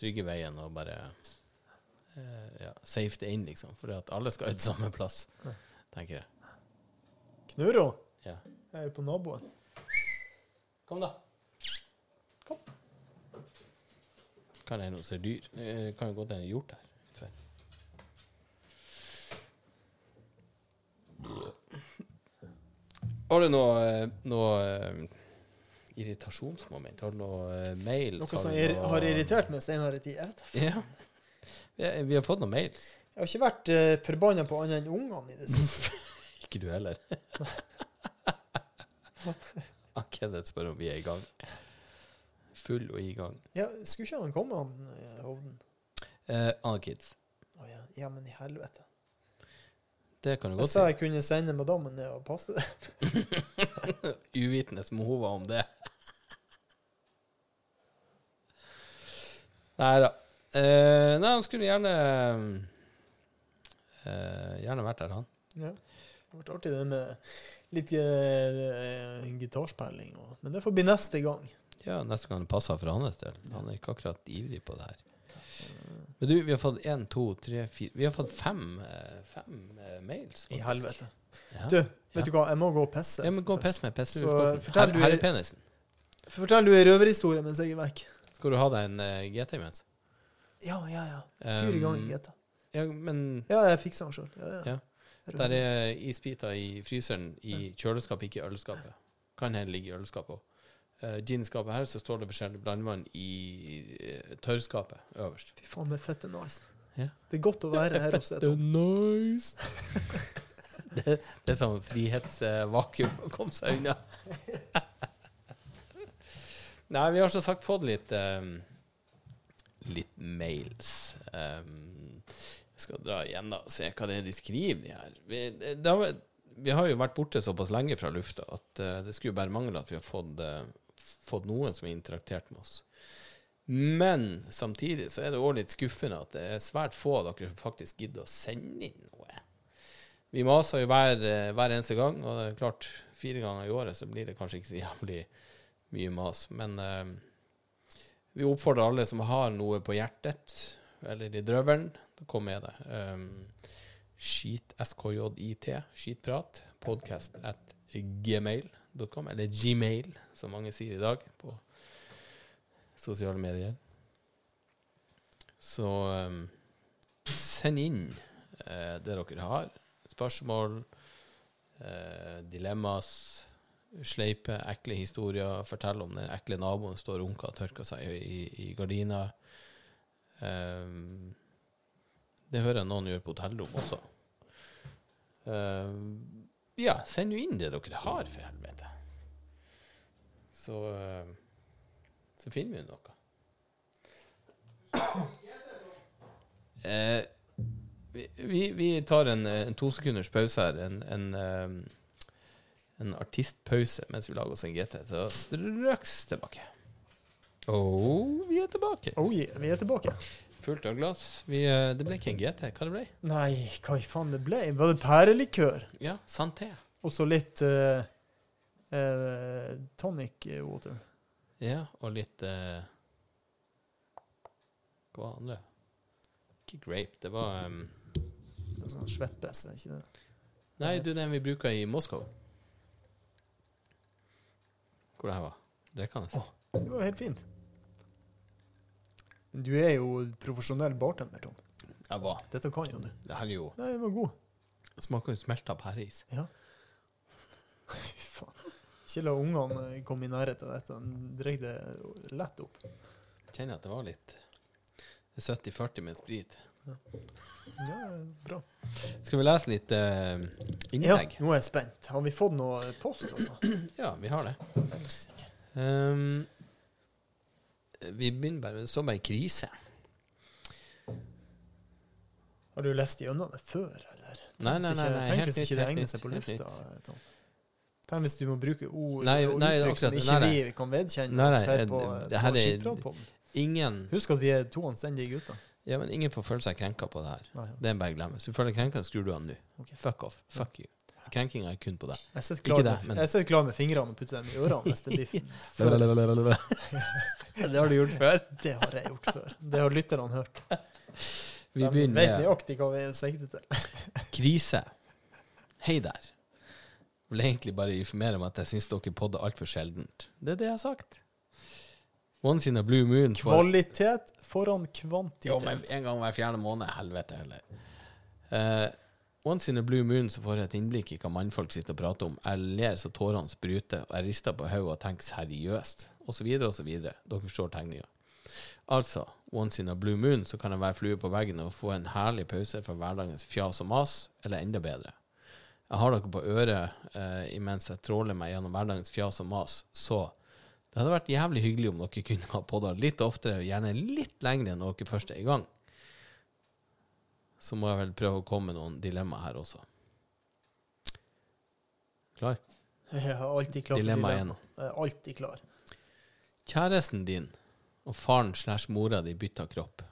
Trygge veien og bare eh, ja, safe det inn, liksom. For at alle skal ut samme plass, tenker jeg. Knurro, Ja. jeg er på naboen. Kom, da. Kom. Kan hende hun ser dyr. Det kan jo godt hende hjort her. Har du noe, eh, noe eh, irritasjonsmoment? Har du noe mail? Noe som noe- har irritert meg senere tid. Jeg, vet. Ja. Vi, vi har fått noen mails. jeg har ikke vært uh, forbanna på annet enn ungene i det siste. Ikke du heller. Ah, Kenneth spør om vi er i gang. Full og i gang. Ja, skulle ikke han komme, han eh, Hovden? Eh, Anna Kids. Å ja. ja, men i helvete. Det kan du Jeg godt sa si. jeg kunne sende madammen ned og passe det. Uvitende som hun var om det. Nei da. Eh, nei, han skulle gjerne eh, Gjerne vært der, han. Ja. Det vært artig det med litt uh, gitarspilling. Og, men det får bli neste gang. Ja, Neste gang det passer for hans del. Han er ikke akkurat ivrig på det her. Men du, vi har fått én, to, tre, fire Vi har fått fem, eh, fem mails. mails. I helvete. Ja. Du, vet du hva, jeg må gå og pisse. Ja, men gå og pisse med pisse. Så, fortell Her, er penisen. Fortell du ei røverhistorie mens jeg er vekk. Skal du ha deg en uh, GT imens? Ja, ja, ja. Fyr i gang i GTA. Ja, men Ja, jeg fikser den sjøl. Ja, ja. Ja. Der er isbiter i fryseren i kjøleskapet, ikke i ølskapet. Kan her ligge i ølskapet òg. Uh, Ginskapet her, så står det forskjellig blandevann i uh, tørrskapet øverst. Fy faen, det er fette nice. Ja. Det er godt å være her hos deg. Tom. nice. det, det er sånn frihetsvakuum å komme seg unna. Nei, vi har som sagt fått litt um, Litt mails. Um, skal dra igjen da og se hva det er de skriver, de her. Vi, har, vi har jo vært borte såpass lenge fra lufta at uh, det skulle bare mangle at vi har fått, uh, fått noen som har interaktert med oss. Men samtidig så er det òg litt skuffende at det er svært få av dere som faktisk gidder å sende inn noe. Vi maser jo hver, eh, hver eneste gang, og det er klart, fire ganger i året så blir det kanskje ikke så jævlig mye mas. Men uh, vi oppfordrer alle som har noe på hjertet, eller i drøvelen, å med det. Um, skit, skjit, skitprat, podcast at gmail.com, eller gmail, som mange sier i dag på sosiale medier. Så um, send inn eh, det dere har. Spørsmål, eh, dilemmas, sleipe, ekle historier. Fortell om den ekle naboen står og runker og tørker seg i, i gardina. Um, det hører jeg noen gjør på hotellrom også. Uh, ja, send jo inn det dere har, for helvete. Så uh, så finner vi noe. Uh, vi, vi, tar en, en tosekunders pause her. En, en, en artistpause mens vi lager oss en GT. Så straks tilbake. Oh, vi er tilbake. Oh yeah, vi er tilbake. Fullt av glass. Vi, eh, det ble ikke en GT. Hva det ble Nei, hva i faen det ble? Var det pærelikør? Ja, Santé. Og så litt uh, uh, tonic water. Ja, og litt uh, Hva var andre? Ikke grape, det var um, Sånn sveppes, er ikke det? Nei, det er den vi bruker i Moskva. Hvor det her var? Det kan jeg si. Oh, Det var helt fint. Du er jo profesjonell bartender, Tom. Jeg var. Dette kan jo du. Det her er jo Nei, den var god. Smaker jo smelta pæreis. Ja. Fy faen. Ikke la ungene komme i nærheten av dette. Drikk det lett opp. Kjenner at det var litt Det er 70-40 med sprit. Ja, bra. Skal vi lese litt eh, Ja, nå er jeg spent. Har vi fått noe post, altså? Ja, vi har det. Um, vi begynner bare Som bare krise. Har du lest gjennom det før, eller? Nei, nei, nei, nei, Tenk hvis ikke det egner seg på lufta, Tom. Tenk hvis du må bruke ord Nei, og uttrykk som ikke nei, vi kan vedkjenne Nei, nei, oss her eh, på, det her på er- Ingen Husk at vi er to anstendige gutter. Ja, men ingen får føle seg krenka på det her. Nei, ja. Det er bare å glemme. Hvis du føler deg krenka, skrur du av nå. Okay. Fuck off. Fuck you. Krenkinga er kun på deg. Jeg sitter klar, det, med, men- jeg sitter klar med fingrene og putter dem i ørene hvis det blir det har du gjort før. Det har jeg gjort før. Det har lytterne hørt. Vi De begynner vet nøyaktig hva vi sikter til. krise. Hei der. Jeg Vil egentlig bare informere om at jeg syns dere podder altfor sjeldent. Det er det jeg har sagt. Once in a blue moon For... Kvalitet foran kvantitet. Jo, men en gang hver fjerde måned. Helvete heller. Eh, once in a blue moon så får jeg et innblikk i hva mannfolk sitter og prater om. Jeg ler så tårene spruter, og jeg rister på hodet og tenker seriøst, osv., osv. Dere forstår tegninga. Altså, once in a blue moon så kan jeg være flue på veggen og få en herlig pause fra hverdagens fjas og mas, eller enda bedre. Jeg har dere på øret eh, imens jeg tråler meg gjennom hverdagens fjas og mas, så det hadde vært jævlig hyggelig om dere kunne ha podda litt oftere, gjerne litt lengre enn dere først er i gang. Så må jeg vel prøve å komme med noen dilemmaer her også. Klar? Har alltid klar Dilemma én. Alltid klar. Kjæresten din og faren slash mora di bytter kropp.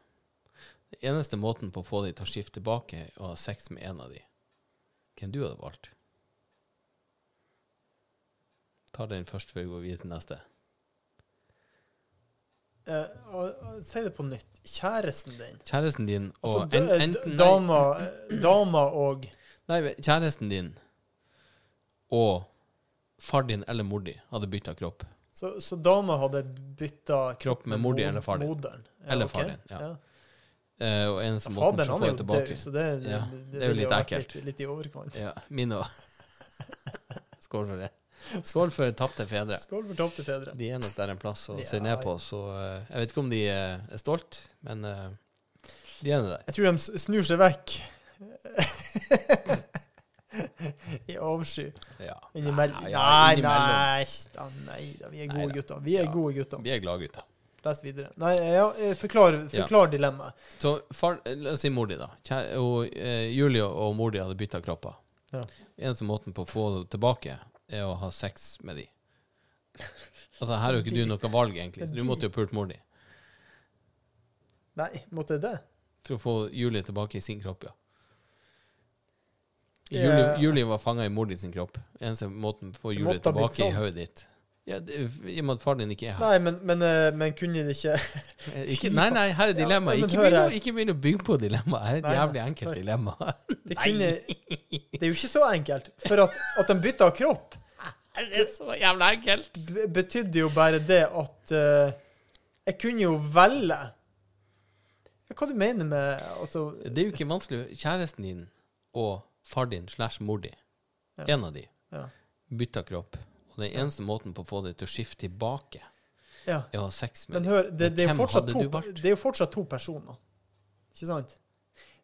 Den eneste måten på å få de til å skifte tilbake, er å ha sex med en av de. Hvem du hadde valgt? Ta den først før vi går videre til neste. Eh, si det på nytt. Kjæresten din. Kjæresten din og Altså, en, enten dama, eh, dama og Nei, kjæresten din og far din eller mor di hadde bytta kropp. Så, så dama hadde bytta Kropp med mor di eller far din. Moderen. Eller okay. far din, ja. ja. Uh, og eneste måten for å få det tilbake død, så det, det, Ja, det, det er jo litt ekkelt. Litt, litt i overkant. Ja, min òg. Skål for det. Skål for tapte fedre. Skål for tapte fedre. De er nok der en plass og Ja, ned på oss. Så eh, jeg vet ikke om de eh, er stolt, men eh, de er nå der. Jeg tror de snur seg vekk. I avsky. Ja. Innimellom. Ja, ja, nei, nei, nei da, vi er gode gutter. Vi er Ja. gode gutter. Vi er gladgutter. Les videre. Nei, ja, forklar, forklar, ja. dilemmaet. Så far, la oss si mor di, da. Kjæ- Og, eh, Julie og mor di hadde bytta kropper. Ja. Eneste måten på å få det tilbake, er å ha sex med de. Altså, her er jo ikke du noe valg, egentlig. Så du måtte jo pult mor di. Nei, måtte jeg det? For å få Julie tilbake i sin kropp, ja. Julie, Julie var fanga i mor di sin kropp. Eneste måten å få Julie tilbake i sånn. hodet ditt. Ja, det, I og med at faren din ikke er her. Nei, men, men, eh, men kunne den ikke Ikke, nei, nei, her er dilemmaet. Ja, ikke, ikke begynn å bygge på dilemmaet. Her er et Nei, jævlig enkelt nei. dilemma. Det, kunne, det er jo ikke så enkelt. For at, at de bytta kropp, Det er så jævla enkelt. betydde jo bare det at uh, jeg kunne jo velge. Hva du mener med altså, Det er jo ikke vanskelig. Kjæresten din og far din slash mor di, Ja. en av de, Ja. bytta kropp. Og den eneste måten på å få det til å skifte tilbake, Ja. er å ha sex med Men hør, det, det, er jo to, det er jo fortsatt to personer. Ikke sant?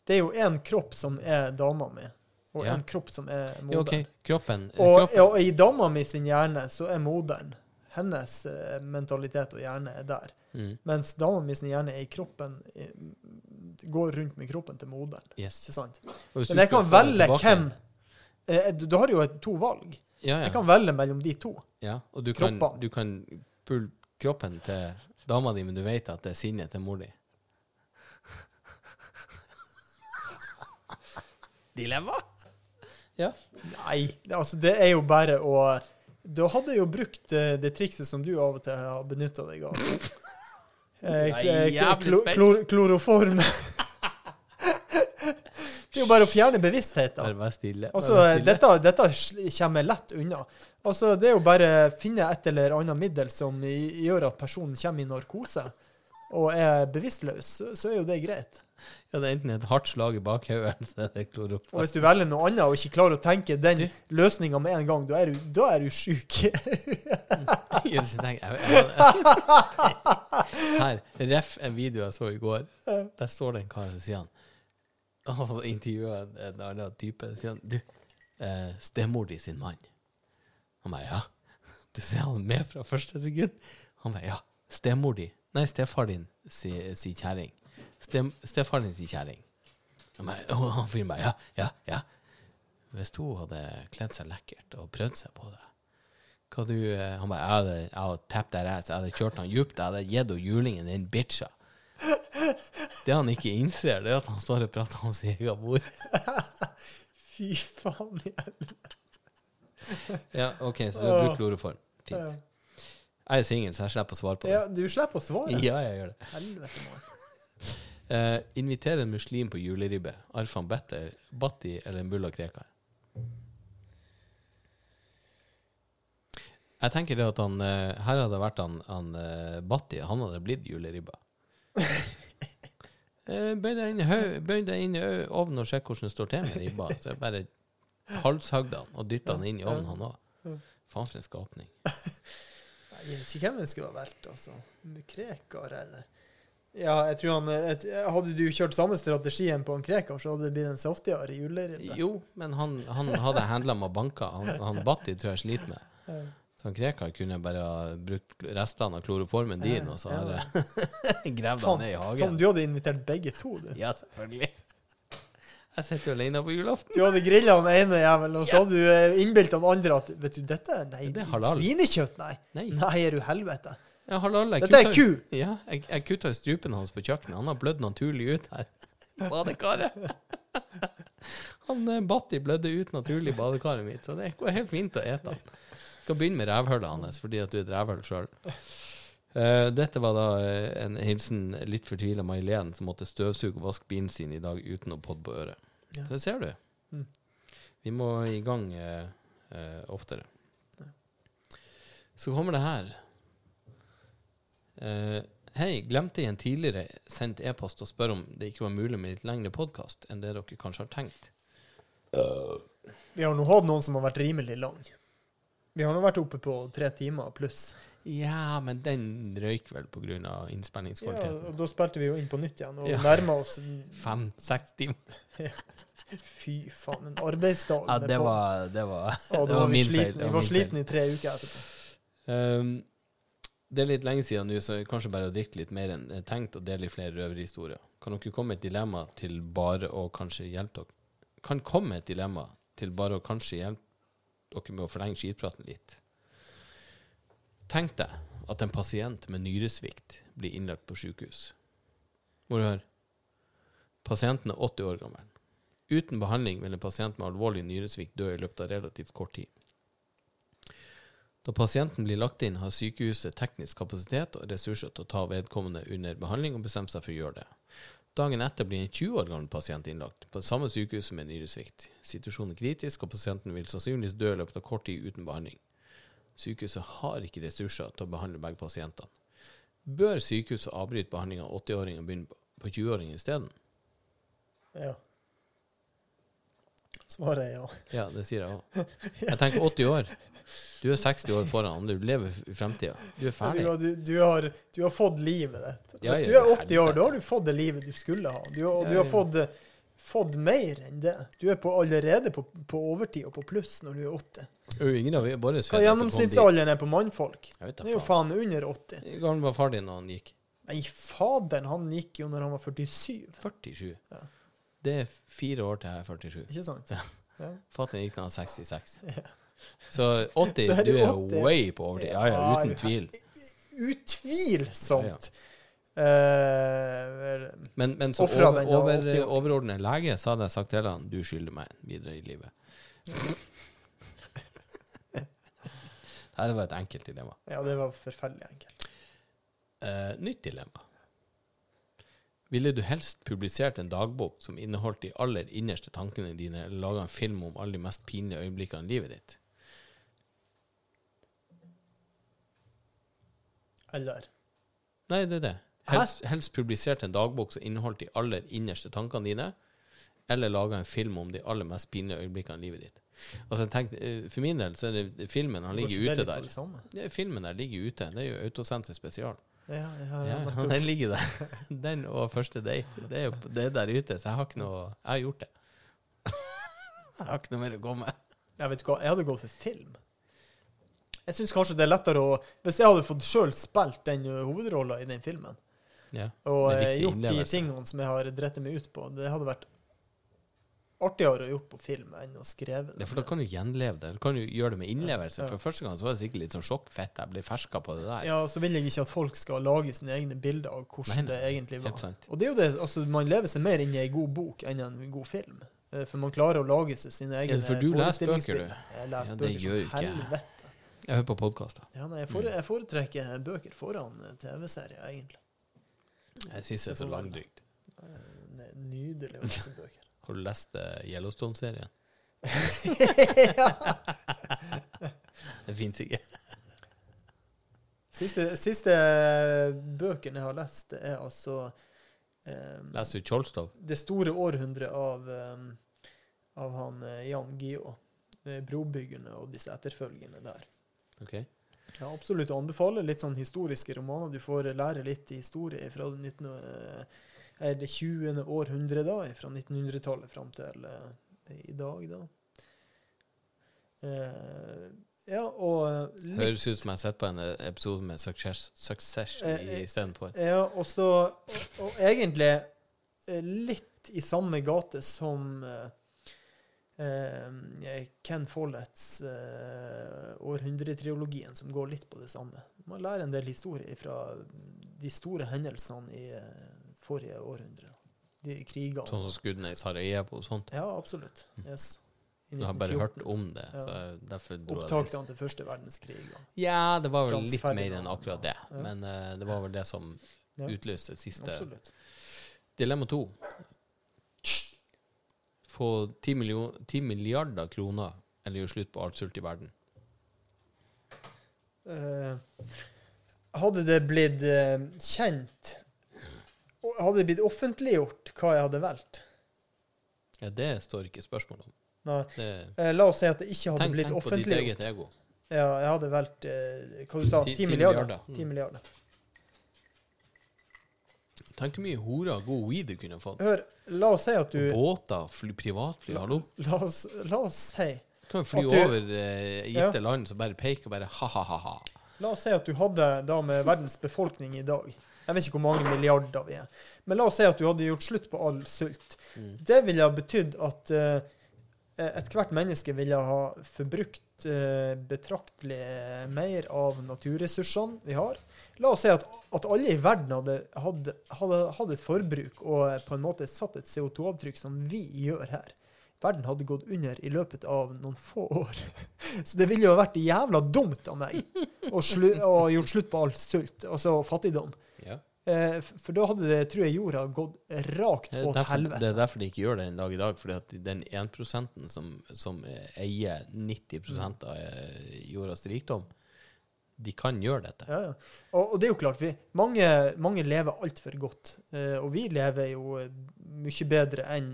Det er jo én kropp som er dama mi, og Ja. en kropp som er Ja, okay. OK, kroppen, Og, kroppen. og i dama mi sin hjerne så er moderen Hennes eh, mentalitet og hjerne er der. Mm. Mens dama mi sin hjerne er i kroppen Går rundt med kroppen til moderen. Yes. Ikke sant? Men jeg kan velge hvem eh, Du, har jo et, to valg. Ja, Jeg kan velge mellom de to. ja. Og du kan, Kroppene. du kan pulle kroppen til dama di, men du vet at det er sinnet til mor di. Dilemma? Ja. Nei, det, altså det er jo bare å Da hadde jeg jo brukt eh, det trikset som du av og til har benytta deg av. Eh, Jeg er kl- jævlig klo, spent. klor, kloroform. Det er jo bare å fjerne bevisstheten. Bare vær stille. bare Altså, stille. dette, dette kommer lett unna. Altså, det er jo bare å finne et eller annet middel som gjør at personen kommer i narkose og er bevisstløs, så, er jo det greit. Ja, det er enten et hardt slag i bakhodet, eller så er det Og hvis du velger noe annet og ikke klarer å tenke den løsninga med en gang, da er du, da er du sjuk. Her, ref en video jeg så i går. Der står det en kar som sier han Og så intervjua jeg en, en annen type. Så sier han Du, eh, stemor di sin mann. Han bare ja. Du ser han med fra første sekund. Han bare ja. Stemor di Nei, stefar din si, si kjerring. Stem, stefar din si kjerring. Han og han fyren bare ja, ja, ja. Hvis hun hadde kledd seg lekkert og prøvd seg på det hva du, eh, Han bare Jeg hadde, jeg der ass, jeg hadde kjørt han djupt, jeg hadde gitt henne julingen, den bitcha. Det han ikke innser, det er at han står og prater om sitt egen mor. Fy faen i helvete. Ja, OK, så du har brukt kloroform. Fint. Jeg er singel, så jeg slipper å svare på det. Ja, du slipper å svare. Ja, jeg gjør det. Helvete, mann. Uh, invitere en muslim på juleribbe. Arfan Bette, Batti eller en mulla Krekar? Jeg tenker det at han uh, Her hadde det vært han, han uh, Batti. Han hadde blitt juleribba. Eh, Bøy deg inn i ovnen og sjekk hvordan det står til med ribba. Så jeg bare halshøgde han og dytta han inn i ovnen, han òg. Faen for en skapning. Jeg vet ikke hvem jeg skulle ha valgt, altså. Krekar, eller? Ja, jeg tror han et, Hadde du kjørt samme strategien på en Krekar, så hadde det blitt en saftigere juleribbe. Jo, men han, han hadde handla med banker. Han, han Batti tror jeg sliter med. Så han Krekar kunne bare ha brukt restene av kloroformen din, og så har Ja. gravd han ned i Tom, hagen. du hadde invitert begge to, du. Ja, selvfølgelig. Jeg sitter jo alene på julaften. Du hadde grilla den ene jævelen, og så hadde du innbilt den andre at Vet du, dette Nei, Det er svinekjøtt, nei. Nei. Nei, er du helvete? Ja, halal, Dette er ku. Ja, jeg, jeg kutta jo strupen hans på kjøkkenet. Han har blødd naturlig ut her. Badekaret. Han eh, Batti blødde ut naturlig i badekaret mitt, så det går helt fint å ete han. Skal begynne med rævhullet hans, fordi at du er et rævhull sjøl. dette var da eh, en hilsen litt fortvila May-Len, som måtte støvsuge og vaske bilen sin i dag uten å podde på øret. Ja. Så ser du. Mm. Vi må i gang uh, uh, oftere. Så kommer det her. Eh, Hei, glemte i en tidligere sendt e-post å spørre om det ikke var mulig med litt lengre podkast enn det dere kanskje har tenkt. Vi har nå hatt noen som har vært rimelig lang. Vi har nå vært oppe på tre timer pluss. Ja, men den røyk vel pga. Ja, og da spilte vi jo inn på nytt igjen, og Ja. nærma oss Fem-seks timer. Fy faen, en arbeidsdag. Ja, det var, det var, Og da det var var min feil. sliten. det Vi var sliten i tre uker etterpå. Um, det er litt lenge siden nå, så kanskje bare å drikke litt mer enn tenkt, og dele i flere røverhistorier. Kan dere komme med et dilemma til bare å kanskje hjelpe dere Kan komme et dilemma til bare å kanskje hjelpe dere med å forlenge skitpraten litt. Tenk deg at en pasient med nyresvikt blir innlagt på sykehus. Må du høre. Pasienten er 80 år gammel. Uten behandling vil en pasient med alvorlig nyresvikt dø i løpet av relativt kort tid. Da pasienten blir lagt inn, har sykehuset teknisk kapasitet og ressurser til å ta vedkommende under behandling og bestemme seg for å gjøre det. Dagen etter blir en 20 år gammel pasient innlagt på det samme sykehuset med nyresvikt. Situasjonen er kritisk, og pasienten vil sannsynligvis dø i løpet av kort tid uten behandling. Sykehuset har ikke ressurser til å behandle begge pasientene. Bør sykehuset avbryte behandling av 80-åringen og begynne på 20-åringen isteden? Ja. Svaret er ja. Ja, det sier jeg òg. Jeg tenker 80 år. Du er 60 år foran, du lever i fremtida. Du er ferdig. Du, du, du, har, du har fått livet ditt. Hvis ja, du er 80 år, da har du fått det livet du skulle ha. Du, og du har fått, fått mer enn det. Du er på, allerede på, på overtid og på pluss når du er 80. Jo, Ingen av våre Hva gjennomsnittsalderen er på mannfolk? Det er jo faen. under 80. Hvor gammel var far din da han gikk? Nei, faderen, han gikk jo når han var 47. 47. Ja. Det er fire år til jeg er 47. Ikke sant? Ja. Ja. Fatter'n gikk da han var 66. Så 80, Så er du er 80. way på overtid. Ja, ja, Ja, uten tvil. Utvilsomt. Eh, Men, men som over, over, overordnet lege så hadde jeg sagt til han du skylder meg videre i livet. Det var et enkelt dilemma. ja, det var forferdelig enkelt. Uh, nytt dilemma. Ville du helst publisert en dagbok som inneholdt de aller innerste tankene dine, eller laga en film om alle de mest pinlige øyeblikkene i livet ditt? Eller Nei, det er det. Helst, helst publisert en dagbok som inneholdt de aller innerste tankene dine, eller laga en film om de aller mest pinlige øyeblikkene i livet ditt. Altså, tenk, eh, For min del så er det filmen han ligger er ute der. Ja, filmen der ligger ute. Det er jo Autosenteret spesial. Ja, ja, ja, Ja, den ligger der. Den og første date. Det er jo det er der ute, så jeg har ikke noe Jeg har gjort det. Jeg har ikke noe mer å gå med. Jeg vet ikke jeg hadde gått for film. Jeg syns kanskje det er lettere å Hvis jeg hadde fått sjøl spilt den uh, hovedrolla i den filmen, Ja, og eh, gjort de tingene som jeg har dritt meg ut på, det hadde vært artigere å gjort på film enn å skrive Ja, for da kan du gjenleve det. Du kan jo gjøre det med innlevelse. Ja. For første gang så var det sikkert litt sånn sjokkfett. Jeg ble ferska på det der. Ja, og så vil jeg ikke at folk skal lage sine egne bilder av hvordan Nei, det egentlig var. Og det er jo det, altså Man lever seg mer inn i ei god bok enn en god film. Eh, For man klarer å lage seg sine egne for du leser bøker, du. Jeg leser Ja, det bøker som gjør helvete. Jeg hører på podkaster. Ja, nei, jeg, fore, jeg foretrekker bøker foran eh, TV-serier, egentlig. Jeg syns det er så langdrygt. Eh, Det er nydelig å lese bøker. Har du lest eh, Yellowstone-serien? ja! Det fins ikke. Siste, siste bøkene jeg har lest, er altså um, Leser du Tjolstov? Det store århundret av, um, av han eh, Jan Gio. Brobyggene Brobyggerne og disse etterfølgende der. Ok. Ja, absolutt å anbefale. Litt sånn historiske romaner. Du får lære litt historie fra det 19, eh, er det 20. århundre, da, fra 1900-tallet fram til eh, i dag, da. Eh, ja, og litt Høres ut som jeg har sett på en eh, episode med Success, Succession eh, istedenfor. Ja, og så og, og egentlig litt i samme gate som eh, Ken Folletts eh, århundretriologien, som går litt på det samme. Man lærer en del historie fra de store hendelsene i eh, forrige århundre. De krigene. Sånn som skuddene i Sarajevo og sånt. Ja, absolutt. Yes. Du har bare hørt om det. Ja. Så derfor dro jeg dit. Opptakene til første verdenskrig. og- Ja, det var vel Frans litt mer enn akkurat det. Ja. Men uh, det var vel det som Ja, utløste siste absolutt. Dilemma to. Få 10, million, 10 milliarder kroner eller gjøre slutt på alt sult i verden. Eh, hadde det blitt eh, kjent Hadde det blitt offentliggjort hva jeg hadde valgt? Ja, det står ikke spørsmålet om. Nei. Det, Eh, la oss si at det ikke hadde tenk blitt tenk på ditt eget ego. Ja, jeg hadde valgt eh, hva du sa, 10 10 milliarder. milliarder. Mm. 10 milliarder. Tenk hvor mye hora god weed du kunne fått. Hør, la oss si at du Båter, fly, privatfly, hallo. La oss, la oss si Du kan jo fly du- over eh, gitte land som bare peker og bare ha-ha-ha. La oss si at du hadde da med verdens befolkning i dag Jeg vet ikke hvor mange milliarder vi er. Men la oss si at du hadde gjort slutt på all sult. Mm. Det ville ha betydd at uh, ethvert menneske ville ha forbrukt eh, betraktelig mer av naturressursene vi har. La oss si at, at alle i verden hadde, hadde, hadde, hadde et forbruk og på en måte satt et CO2-avtrykk som vi gjør her. Verden hadde gått under i løpet av noen få år. Så det ville jo vært jævla dumt av meg å, slu, gjort slutt på all sult, altså fattigdom. Ja. Eh, for da hadde det, tror jeg, jorda gått rakt på er, åt derfor, helvete. det er derfor de ikke gjør det en dag i dag. Fordi den 1 som, som eier 90 av eh, jordas rikdom, de kan gjøre dette. Ja, ja. Og, og det er jo klart, vi, mange, mange lever altfor godt. Eh, og vi lever jo mye bedre enn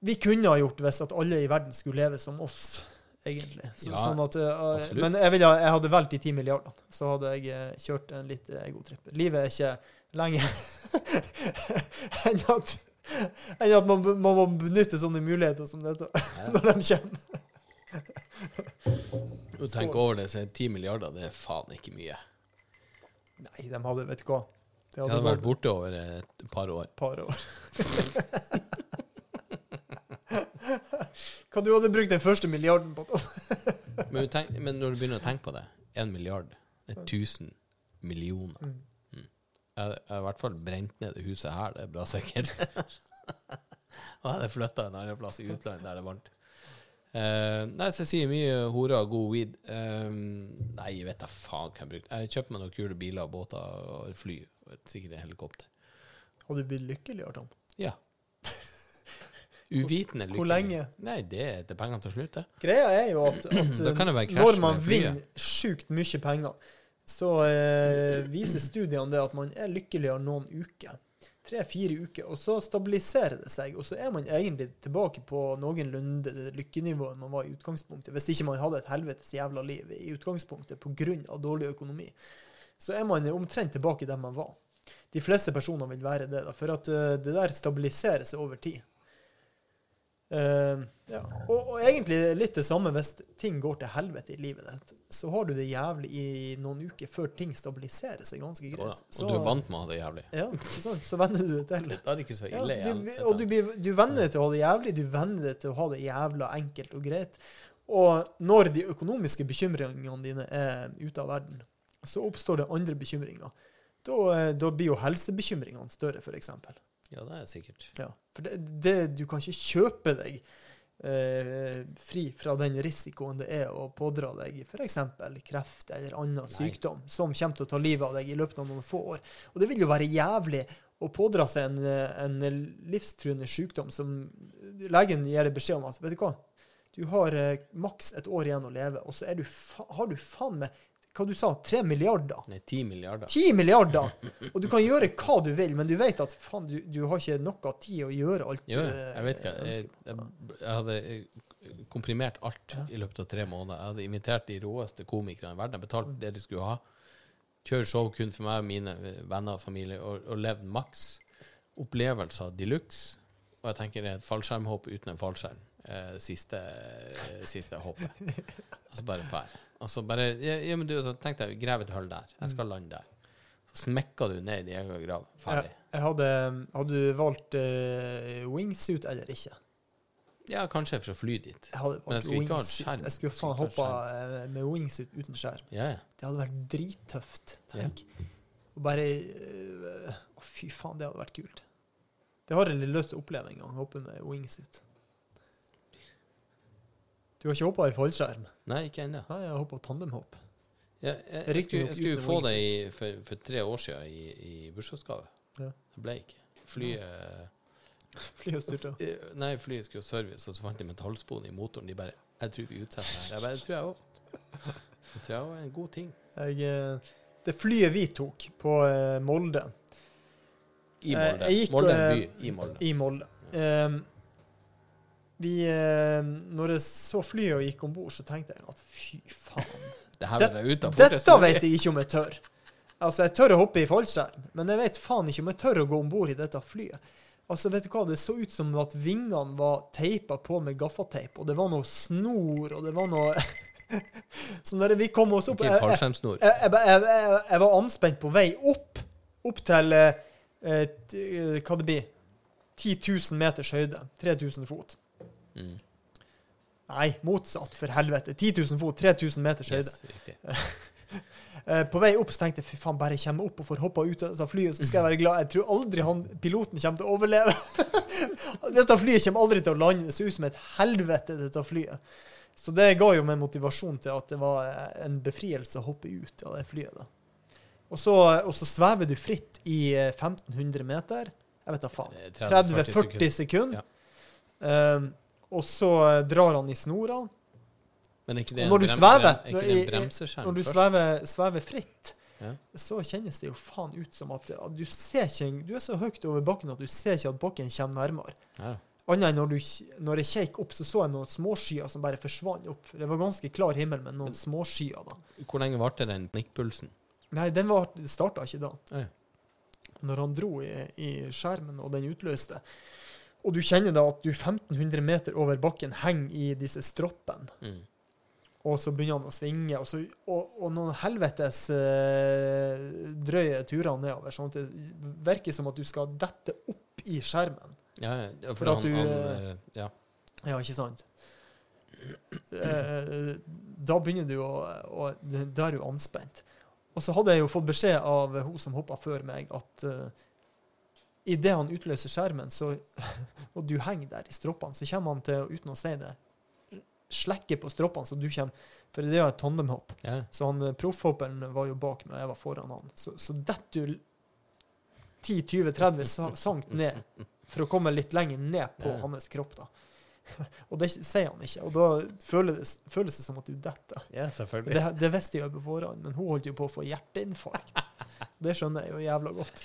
vi kunne ha gjort hvis at alle i verden skulle leve som oss, egentlig. Så, Ja, sånn at, uh, men jeg, ville, jeg hadde valgt de ti milliardene, så hadde jeg eh, kjørt en litt god tripp. Livet er ikke lenger enn at, enn at man, man må benytte sånne muligheter som dette når de kommer. Tenk over det, så er 10 milliarder det er faen ikke mye. Nei, de hadde, vet du hva. Det De hadde hadde vært borte over et par år. par år. Hva du hadde brukt den første milliarden på? Men, tenk, men når du begynner å tenke på det, én milliard, det er 1000 millioner. Mm. Mm. Jeg jeg har i hvert fall brent ned det huset her, det er bra sikkert. Og jeg hadde flytta en annen plass i utlandet der det er varmt. Uh, nei, så jeg sier mye horer og god weed. Um, nei, jeg vet da faen hva jeg brukte. Jeg kjøpte meg noen kule biler og båter og fly. Og et, sikkert et helikopter. Har du blitt lykkelig, Artan? Ja. Uvitende lykkelig. Hvor lenge? Nei, det er til pengene tar slutt, det. Greia er jo at, at når man vinner sjukt mye penger, så eh, viser studiene det at man er lykkeligere noen uker. Tre-fire uker. Og så stabiliserer det seg, og så er man egentlig tilbake på noenlunde det lykkenivået man var i utgangspunktet. Hvis ikke man hadde et helvetes jævla liv i utgangspunktet pga. dårlig økonomi. Så er man omtrent tilbake der man var. De fleste personer vil være det, da, for at eh, det der stabiliserer seg over tid. Eh, ja. og, og egentlig litt det samme hvis ting går til helvete i livet ditt. Så har du det jævlig i noen uker før ting stabiliserer seg ganske greit. greit. og du er vant med å ha det jævlig. Ja, sant? Så venner du det til. Da er det ikke så Ja, du, og du, blir- du venner deg til å ha det jævlig, du venner deg til å ha det jævla enkelt og greit. Og når de økonomiske bekymringene dine er ute av verden, så oppstår det andre bekymringer. Da, eh, da blir jo helsebekymringene større, f.eks. Ja, det er sikkert. Ja, for det, det, du kan ikke kjøpe deg eh, fri fra den risikoen det er å pådra deg f.eks. kreft eller annen Nei. sykdom som kommer til å ta livet av deg i løpet av noen få år. Og det vil jo være jævlig å pådra seg en, en livstruende sykdom som legen gir deg beskjed om at vet du hva, du har eh, maks et år igjen å leve, og så du har du faen meg hva du sa, tre milliarder. Nei, ti milliarder. 10 milliarder! Og du kan gjøre hva du vil, men du vet at faen, du, du har ikke noe tid å gjøre alt Jo, jeg vet ikke. Jeg, jeg, jeg hadde eh, komprimert alt i løpet av tre måneder. Jeg hadde invitert de råeste komikerne i verden. Jeg betalte det de skulle ha. Kjøre show kun for meg og mine eh, venner og familie, og, og levd maks. Opplevelser de luxe. Og jeg tenker det er et fallskjermhopp uten en fallskjerm. Eh, siste, eh, siste hoppet. Og så bare fær. Og så bare ja, ja, men du, så tenkte jeg, grav et hull der. Jeg skal lande der. Så smekka du ned i egen grav. Ferdig. Jeg, jeg hadde, hadde du valgt uh, wingsuit eller ikke? Ja, kanskje for å fly dit. Jeg hadde Men jeg skulle ikke ha skjerm. Jeg skulle faen hoppa eh, med wingsuit uten skjerm. Ja, ja. Det hadde vært drittøft. Tenk. Og bare eh, Å, fy faen, det hadde vært kult. Det har en litt opplevelse å. Hoppe med wingsuit. Du har ikke hoppa i fallskjerm? Nei, ikke ennå. Nei, jeg har hoppa tandemhopp. Ja, jeg, jeg, skulle, jeg skulle få det i, for, for tre år siden i, i bursdagsgave. Ja. Det ble ikke. Flyet Flyet eh, Nei, flyet skulle service, og så fant de metallspon i motoren. De bare 'Jeg tror vi utsetter det. Jeg bare, det tror jeg òg. Det tror jeg òg er en god ting. Jeg, eh, det flyet vi tok på eh, Molde I Eh, Molde. jeg gikk, Molde eh, by i Molde. i Molde eh, vi, eh, Når jeg så flyet og gikk om bord, så tenkte jeg at fy faen. Det her det- vil jeg ut av fortest Dette vet jeg ikke om jeg tør. Altså, jeg tør å hoppe i fallskjerm, men jeg vet faen ikke om jeg tør å gå om bord i dette flyet. Altså, vet du hva, Det så ut som at vingene var teipa på med gaffateip, og det var noe snor, og det var noe Så når vi kom oss opp jeg, jeg, jeg, jeg, var anspent på vei opp, opp til eh, eh, eh, Hva det blir 10 000 meters høyde. 3000 fot. Mm. Nei, motsatt, for helvete. 10 000 fot, 3000 meters høyde. Yes. Eh, På vei opp så tenkte jeg fy faen, bare jeg kommer opp og får hoppa ut av flyet, så skal jeg være glad. Jeg tror aldri han, piloten kommer til å overleve. dette flyet kommer aldri til å lande. Det ser ut som et helvete, dette flyet. Så det ga jo meg motivasjon til at det var eh, en befrielse å hoppe ut av det flyet. da. Og så, og så svever du fritt i eh, 1500 meter. Jeg vet da faen. Er 30-40 30-40 sekunder. Ja. Um, og så eh, drar han i snora. Men er ikke det en, når du svever, er ikke det en Når du svever, svever fritt, Ja. så kjennes det jo faen ut som at, at du ser ikke Du er så høyt over bakken at du ser ikke at bakken kommer nærmere. Ja. Annet enn når, du, når jeg kjekk opp, så så jeg noen småskyer som bare forsvant opp. Det var ganske klar himmel, men noen småskyer, da. Hvor lenge varte den nikkpulsen? Nei, den var, starta ikke da. Ja. Når han dro i, i skjermen, og den utløste. Og du kjenner da at du 1500 meter over bakken henger i disse stroppene. Mm. Og så begynner han å svinge, og, så, og, og noen helvetes eh, drøye turer nedover. Sånn at det virker som at du skal dette opp i skjermen. Ja, ja, For for at han, du, han eh, Ja. Ja, ikke sant? Eh, da begynner du å, å Da er du anspent. Og så hadde jeg jo fått beskjed av hun som hoppa før meg, at uh, idet han utløser skjermen, så, og du henger der i stroppene, så kommer han til, uten å si det, slekke på stroppene, så du kommer For det er jo et tandemhopp. Ja. Så han eh, proffhopperen var jo bak meg, og jeg var foran han. Så, så detter du 10-20-30 sank ned for å komme litt lenger ned på Ja. hans kropp, da. Og det sier han ikke, og da føles det, føles det som at du detter. ja, selvfølgelig. Det, det visste jeg på forhånd, men hun holdt jo på å få hjerteinfarkt. Det skjønner jeg jo jævla godt.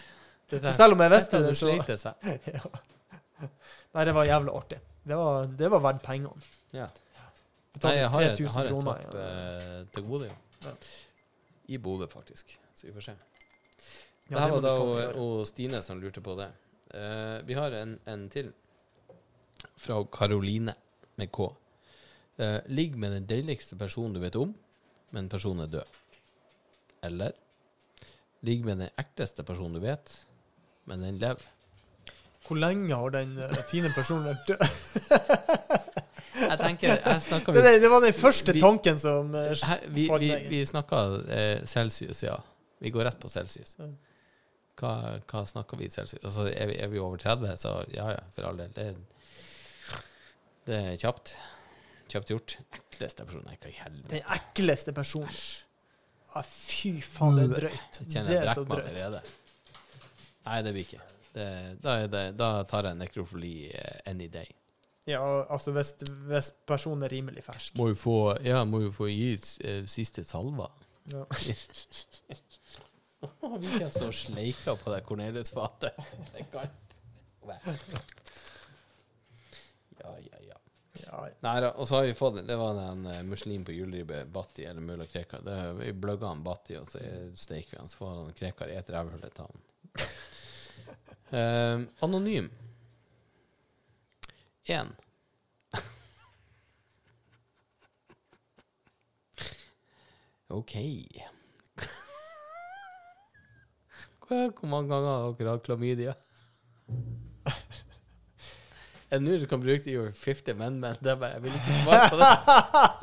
Dette- Selv om jeg visste det, så sliter seg. ja. Nei, det var jævlig artig. Det var, det var verdt pengene. Ja. Nei, Betalte jeg har et, 3000 har et kroner. tapp ja. eh, til gode, ja. I Bodø, faktisk. Så vi får se. Ja, det her var da og Stine som lurte på det. Uh, vi har en, en til. Fra Karoline med K. Uh, ligg med den deiligste personen du vet om, men personen er død. Eller ligg med den ekleste personen du vet, men den lever. Hvor lenge har den eh, fine personen vært død? Jeg tenker, jeg snakker Det, det, var den første Vi- tanken som eh, Her, vi, vi, vi snakka eh, celsius, ja. Vi går rett på celsius. Hva, hva snakker vi celsius? Altså, er, vi, er vi over 30, så ja ja, for all del. Det, det er kjapt. Kjapt gjort. Ekleste person Nei, hva i? Den ekleste personen. Ja, fy faen, det er drøyt. Jeg kjenner jeg er brekker meg allerede. Nei, det blir ikke. Det, da, er det, da tar jeg nekrofili eh, any day. Ja, altså hvis, hvis personen er rimelig fersk. Må jo få, ja, må jo få gi eh, siste salva. Ja. Vi kan stå og sleike på det Cornelius-fatet. Det kan være. Ja, ja, ja. Ja, Nei da, og så har vi fått Det var en uh, muslim på juleribbe, Batti, eller mulla Krekar. Det, vi bløgga han Batti, og så steiker vi han. Så får han Krekar et rævhullet til han. Eh, anonym. Én. OK. Hvor mange ganger har dere hatt klamydia? Jeg nå du kan bruke det i your 50 amendment. Det er bare, jeg vil ikke svare på det.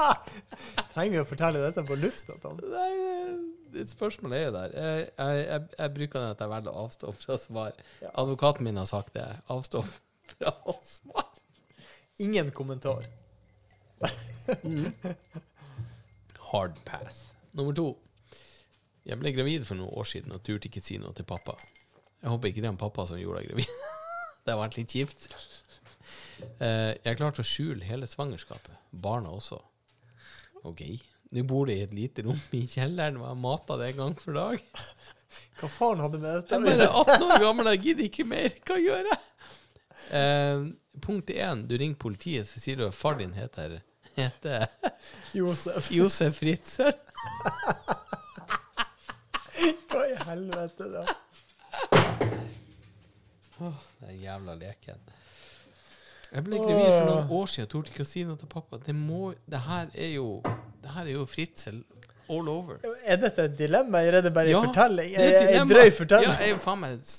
Trenger vi å fortelle dette på lufta? Tom? Nei, spørsmålet er jo der. Jeg, jeg, jeg, bruker den at jeg velger å avstå fra svar. Ja. Advokaten min har sagt det. Avstå fra å svare. Ingen kommentar. Hard pass. Nummer to. Jeg ble gravid for noen år siden og turte ikke si noe til pappa. Jeg håper ikke det er pappa som gjorde deg gravid. det har vært litt kjipt. Eh, jeg klarte å skjule hele svangerskapet. Barna også. OK. Nå bor de i et lite rom i kjelleren, og jeg mater det en gang for dag. Hva faen hadde med dette å er Jeg er 18 år gammel, jeg gidder ikke mer. Hva gjør jeg? Eh, punkt én. Du ringer politiet, så sier du at far din heter, heter Josef, Josef Fritzel. hva i helvete, da? Den jævla leken. Jeg ble gravid for noen år siden og torde ikke å si noe til pappa. Det, må, det her er jo Det her er jo Fritzel all over. Er dette et dilemma, eller er det bare en fortelling? Jeg, jeg, jeg drøy fortelling? Ja, jeg er jo faen meg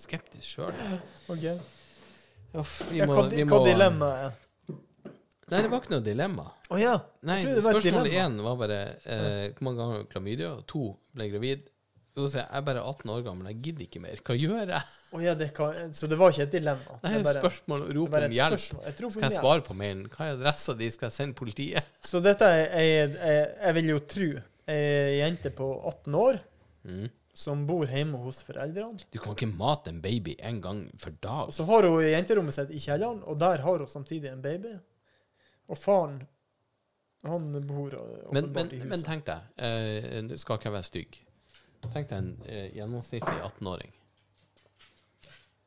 skeptisk sjøl. Ok. Vi Ja, hva, vi hva må dilemmaet er? Nei, det var ikke noe dilemma. Oh, ja. Nei, spørsmål dilemma. én var bare eh, hvor mange ganger klamydia? To ble gravid. Jo, Jeg er bare 18 år gammel, jeg gidder ikke mer. Hva gjør jeg? Oh, ja, det kan, så det var ikke et dilemma? Nei, det er bare, spørsmål og rop om hjelp. Skal jeg svare på mailen? Hva er adressa di? Skal jeg sende politiet? Så dette er, er Jeg vil jo tro ei jente på 18 år Mm. som bor hjemme hos foreldrene. Du kan ikke mate en baby en gang for dag. Og så har hun jenterommet sitt i kjelleren, og der har hun samtidig en baby. Og faren, han bor Men, åpenbart men, i huset. men tenk deg, eh, skal ikke jeg være stygg. Tenk deg en eh, gjennomsnittlig 18-åring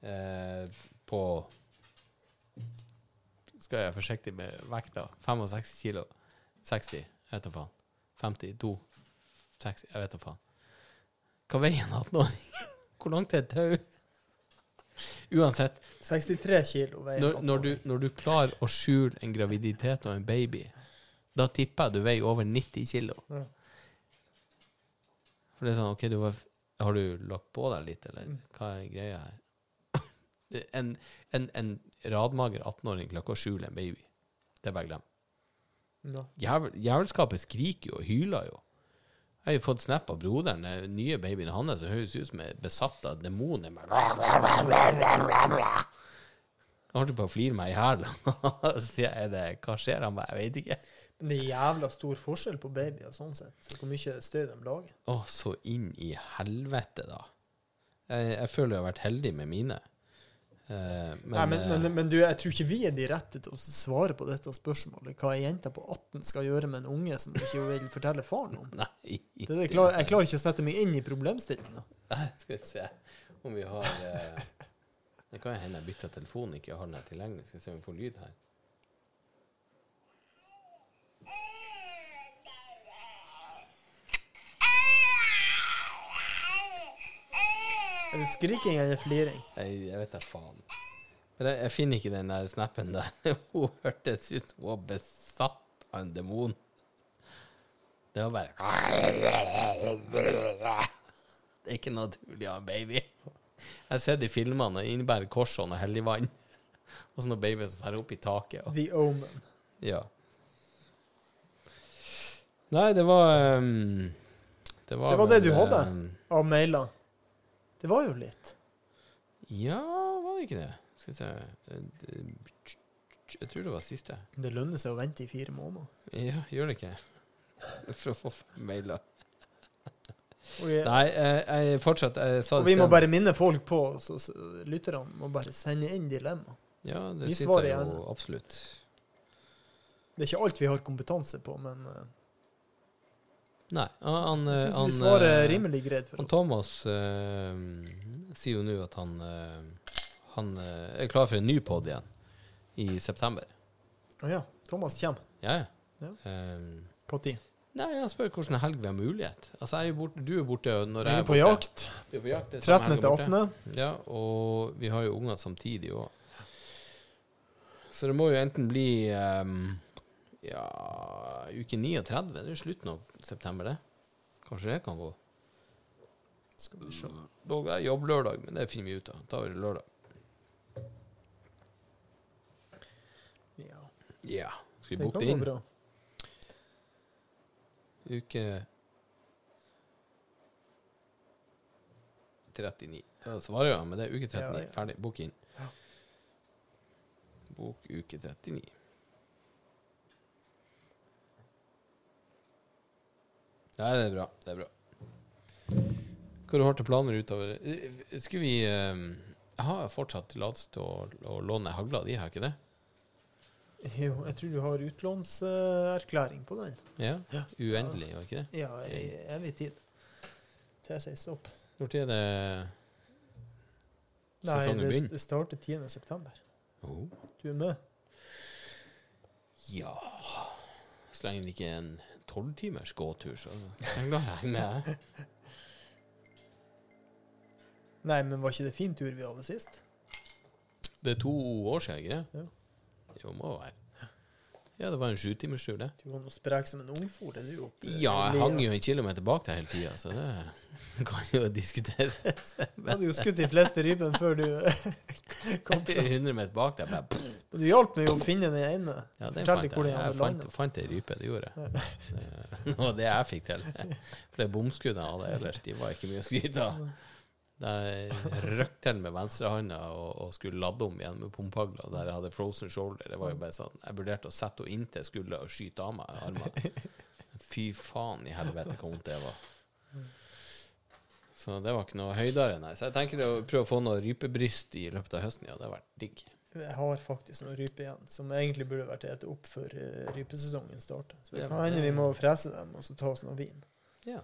eh, på Skal jeg være forsiktig med vekta? 65 kilo. 60, jeg vet da faen. 52, 60, jeg vet da faen. Hva veier en 18-åring? Hvor langt er et tau? Uansett, 63 kilo veier når, når, du, når du klarer å skjule en graviditet og en baby, da tipper jeg du veier over 90 kilo. Ja. For det er sånn, ok, du var, har du lagt på deg litt, eller Mm. hva er greia her? En, en, en radmager 18-åring klokka sju en baby. Det er bare glem. No. Jævel, jævelskapet skriker jo og hyler jo. Jeg har jo fått snap av broderen, den nye babyen hans, som høres ut som er besatt av demoner. Jeg holdt på å flire meg i hjel. Så sier jeg, det, hva skjer? Han bare, jeg vet ikke. Men det er jævla stor forskjell på babyer sånn sett. Så hvor mye støy de lager. Å, så inn i helvete, da. Jeg, jeg føler jeg har vært heldig med mine. Uh, men, Nei, men, men, eh, men du, jeg tror ikke vi er de rette til å svare på dette spørsmålet. Hva ei jente på 18 skal gjøre med en unge som ikke vil fortelle faren om. Nei. Det det, jeg, klarer, jeg klarer ikke å sette meg inn i problemstillinga. Skal vi se om vi har uh, Det kan hende jeg bytter telefon, ikke har den tilgjengelig. Skal vi se om vi får lyd her. Er det skriking eller fliring? Jeg, jeg vet da faen. Men jeg, jeg finner ikke den der snappen der. Hun hørtes ut som hun var besatt av en demon. Det var bare Det er ikke naturlig av en baby. Jeg har sett i filmene det innebærer korsånd og hellig vann. Og så noen babyer som drar opp i taket. Og, The Omen. ja. Nei, det var um, Det var, Det var det du hadde? ehm, Av mailer. Det var jo litt. Ja, var det ikke det? Skal vi se Eh, Jeg tror det var siste. Det lønner seg å vente i fire måneder. Ja, gjør det ikke? For å få mailer. Okay. Nei, jeg, jeg fortsatt jeg og vi må bare minne folk på, så lytterne må bare sende inn dilemma. Ja, det vi sitter jo gjerne. absolutt. Det er ikke alt vi har kompetanse på, men uh, Nei, han, han, jeg han, vi svarer eh, rimelig greit for han oss. Thomas uh, sier jo nå at han, uh, han uh, er klar for en ny pod igjen i september. Å ja. Thomas kommer. Ja, ja. På Eh, Når? nei, han spør hvilken helg vi har mulighet. Altså, er borte, du er borte når Jeg er på jakt. Du er på jakt det er samme 13. til borte. 18. Ja, og vi har jo unger samtidig òg. Så det må jo enten bli ehm, ja, uke 39. Det er slutten av september, det. Kanskje det kan gå. Skal vi se. Da er jobb lørdag, men det finner vi ut av. Da er det lørdag. Ja. Ja. Skal vi booke det inn? bra. Uke 39. Da svarer jeg, men det er uke 39. Ja, ja. Ferdig. Bok inn. Ja. Bok uke 39. Nei, det er bra. Det er bra. Hva du til planer utover Eh, Skulle vi eh, Jeg har fortsatt tillatelse til å, å låne hagla di, har jeg ikke det? Jo, jeg tror du har utlånserklæring på den. Ja? Ja. Uendelig, var ikke det? Ja, i evig tid. Til jeg sier stopp. Når er det Nei, sesongen det, begynner? det starter 10. september. Oh. Du er med? Ja Så lenge det ikke er en tolvtimers gåtur, så jeg lar jeg med. Nei, men var ikke det fin tur vi hadde sist? Det er to år siden, ikke det? Ja. Jo, må være. Ja, det var en sjutimerstur, det. Du var nå sprek som en ungfot, er du oppe? Ja, jeg hang jo en kilometer bak deg hele tida, så det kan jo diskuteres. Du hadde jo skutt de fleste rypene før du kom fra. 100 meter bak deg, bare Men du hjalp meg jo å finne den ene. Ja, den Fortell fant jeg. Jeg hadde fant, fant ei rype, det gjorde jeg. Det det var det jeg fikk til. For det bomskuddet jeg hadde ellers, de var ikke mye å skryte av. Jeg røkk til med venstrehånda og, og skulle lade om igjen med pumphagla der jeg hadde frozen shoulder. Det var jo bare sånn Jeg vurderte å sette henne inntil skuldra og skyte av meg armene. Fy faen i helvete hvor vondt det var. Så det var ikke noe høydere, nei. Så jeg tenker å prøve å få noe rypebryst i løpet av høsten. Ja, det har vært digg. Jeg har faktisk noen rype igjen, som egentlig burde vært ete opp før eh, rypesesongen starter. Så det kan hende vi må frese dem og så ta oss noe vin. Ja.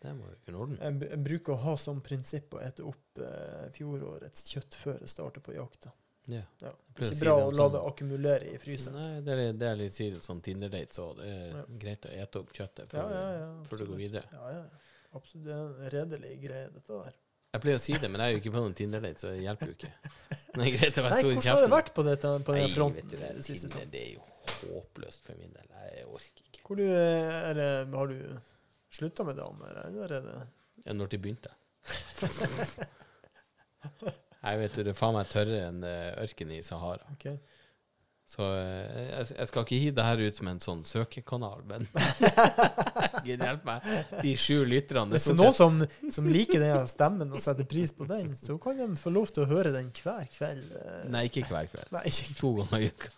Det må jo kunne ordne. Jeg, jeg bruker å ha som prinsipp å ete opp eh, fjorårets kjøtt før jeg starter på jakta. Ja. Ja. Det er Ikke bra å la sånn- det akkumulere i fryseren. Nei, det er, det er litt sier sånn Tinder-date, så det er Ja. greit å ete opp kjøttet før, ja, ja. før du går videre. Ja, ja. Absolutt. Det er en redelig greie, dette der. Jeg pleier å si det, men jeg er jo ikke på noen Tinder-date, så det hjelper jo ikke. Nei, greit å være stor i hvordan har det vært på, dette, på den fronten vet du, det, det det er jo håpløst for min del. Jeg orker ikke. Hvor du, er, har du slutta med damer, eller er det Ja, Når de begynte. Jeg vet du, det er faen meg tørrere enn eh, ørkenen i Sahara. Okay. Så eh, jeg, jeg skal ikke gi det her ut som en sånn søkekanal, men Gud hjelpe meg. De sju lytterne Hvis det er er noen som, som liker den stemmen og setter pris på den, så kan de få lov til å høre den hver kveld. eh, Nei, ikke hver kveld. Nei, ikke To ganger i uka.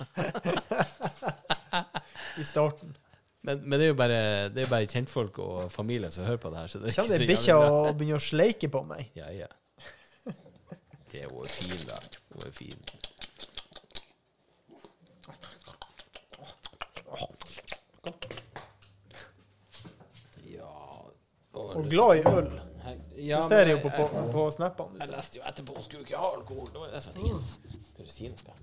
i starten. Men, men det er jo bare, det er bare kjentfolk og familie som hører på det her. Så det er ikke det så bikkja jævlig bra. og begynner å sleike på meg? Ja, ja. Det er jo fin, da. Hun er fin. Ja Og glad i øl. ja, Det ser jeg jo på, på, på snappene. Jeg leste jo etterpå hun skulle ikke ha alkohol. Det var det som var tingen. Skal du si noe?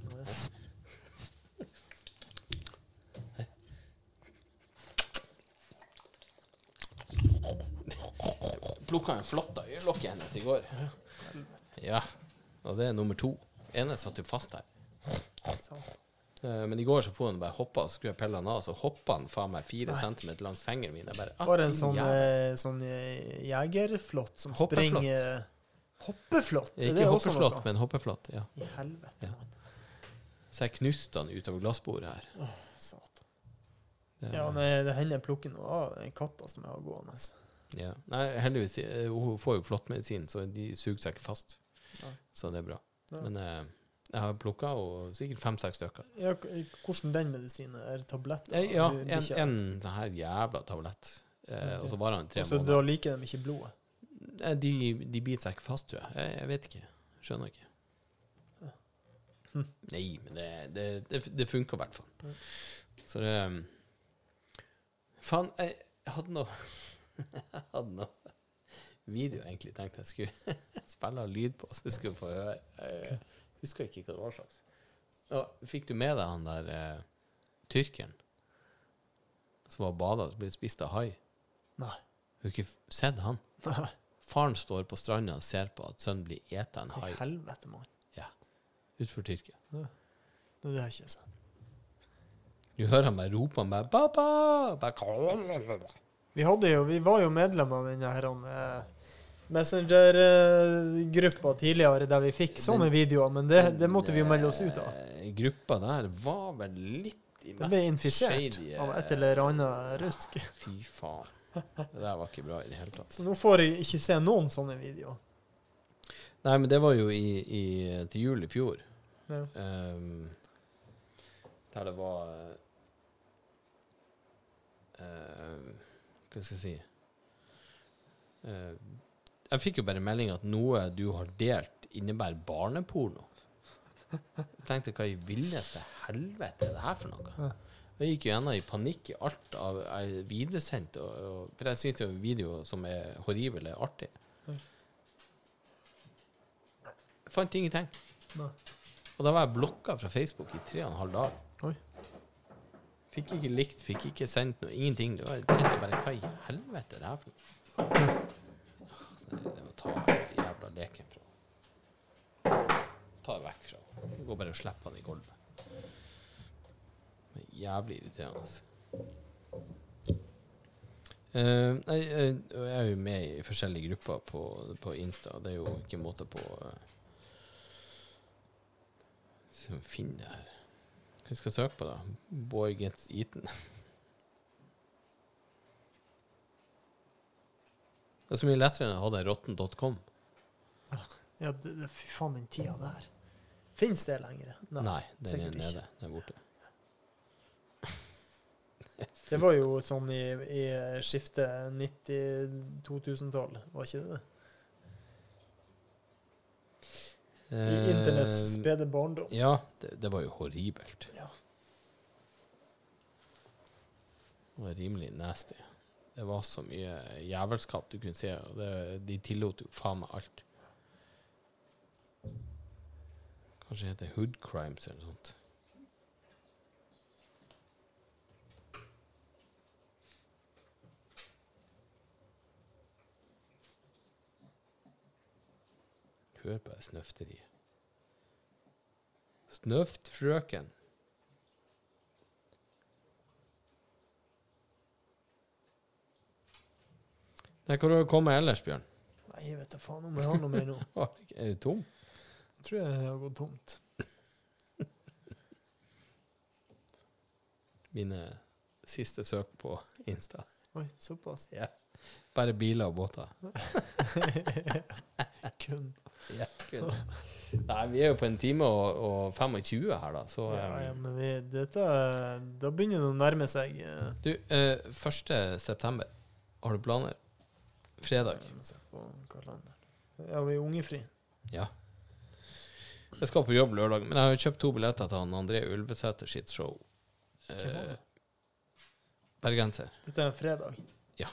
Plukka en flott av øyelokket hennes i går. Ja, og det er nummer to. ene satt jo fast her. Eh, Men i går så får han bare hoppa, og så skulle jeg pelle han av, så hoppa han faen meg fire centimeter langs fingeren min. Bare, Var det en sånn, jævel. eh, sånn eh, jegerflått som hoppeflott. springer Hoppeflått? Ikke det også hoppeflott, men hoppeflott. Ja. I helvete. Ja. Så jeg knuste han utover glassbordet her. Åh, Satan. Det- Ja, nei, det hender jeg plukker noe av den katta som jeg har gående. Ja. Nei, heldigvis. eh, Hun får jo flott medisin, så de suger seg ikke fast. Nei. Så det er bra. Ja. Men eh, jeg har plukka sikkert fem-seks stykker. Ja, hvordan den medisinen? Er tablett? Eh, Ja, en, en sånn her jævla tablett. Eh, okay. Og så varer den tre. Så måneder. da liker de ikke blodet? Nei, De, de biter seg ikke fast, tror jeg. jeg. Jeg vet ikke. Skjønner ikke. Hm. Nei, men det, det, det, det funker i hvert fall. Ja. Så det um, Faen, jeg hadde noe Jeg hadde noe video egentlig tenkte jeg skulle spille lyd på, så du skulle få høre. Jeg husker ikke hva det var slags. Og fikk du med deg han der eh, tyrkeren som var bada og ble spist av hai? Nei. Har du ikke sett han? Nei. Faren står på stranda og ser på at sønnen blir eta en hai helvete, mann? utenfor Tyrkia. Det det har jeg ikke sett. Du hører han bare rope han bare 'Pappa!' Bare, Vi, jo, vi var jo medlem av den her eh, Messenger-gruppa tidligere, der vi fikk sånne videoer, men det, det måtte vi jo melde oss ut av. Eh, Gruppa der var vel litt i Det ble infisert shady, eh, av et eller annet rusk. Fy faen. Det der var ikke bra i det hele tatt. Så nå får jeg ikke se noen sånne videoer. Nei, men det var jo i, i, til jul i fjor. Ja. Um, der det var eh, Hva skal jeg si uh, Jeg fikk jo bare melding at noe du har delt, innebærer barneporno. Jeg tenkte hva i villeste helvete er det her for noe? Jeg gikk jo gjennom i panikk i alt av jeg videresendte, og, og, for jeg syns jo video som er horrible, er artig. Jeg fant ingenting. Nei. Og da var jeg blokka fra Facebook i tre og en halv dag. Oi. Fikk ikke likt, fikk ikke sendt noe, ingenting. Det var, jeg bare hva i helvete er det her for noe? Det må ta den jævla leken fra Ta det vekk fra henne. Gå bare og slipp han i gulvet. Det er Jævlig irriterende. Uh, nei, eh, jeg er jo med i forskjellige grupper på, på Insta. Det er jo ikke måte på uh, Skal vi finne det her Hva skal søke på, da? Boy gets eaten. Det er så mye lettere enn å ha det rotten.com. Ja, det, det, fy faen, den tida der. Fins det lenger? Nei, den er nede. Den er borte. Det var jo sånn i, i skiftet 90-2000-tall, var ikke det det? I internetts Eh, spede barndom. Ja, det, det var jo horribelt. Ja. Det var rimelig nasty. Det var så mye jævelskap du kunne se, og det, de tillot jo faen meg alt. Kanskje det heter Hood Crimes eller noe sånt. Hør på det snøfteriet. Snøft frøken. Nei, Hvor har du kommet ellers, Bjørn? Nei, jeg vet da faen om jeg har noe mer nå. Er du tom? Jeg tror jeg har gått tomt. mine siste søk på Insta. Oi, såpass. Ja. Bare biler og båter. Kun. Ja. Nei, vi er jo på en time og, og 25 her, da, så Ja, eh, ja, men vi, dette Da begynner det å nærme seg eh, Du, eh, 1. september, har du planer? Fredag. Ja, vi er ungefri. Ja. Jeg skal på jobb lørdag, men jeg har jo kjøpt to billetter til han André Ulvesæter sitt show. Eh, bergenser. Dette er en fredag. Ja.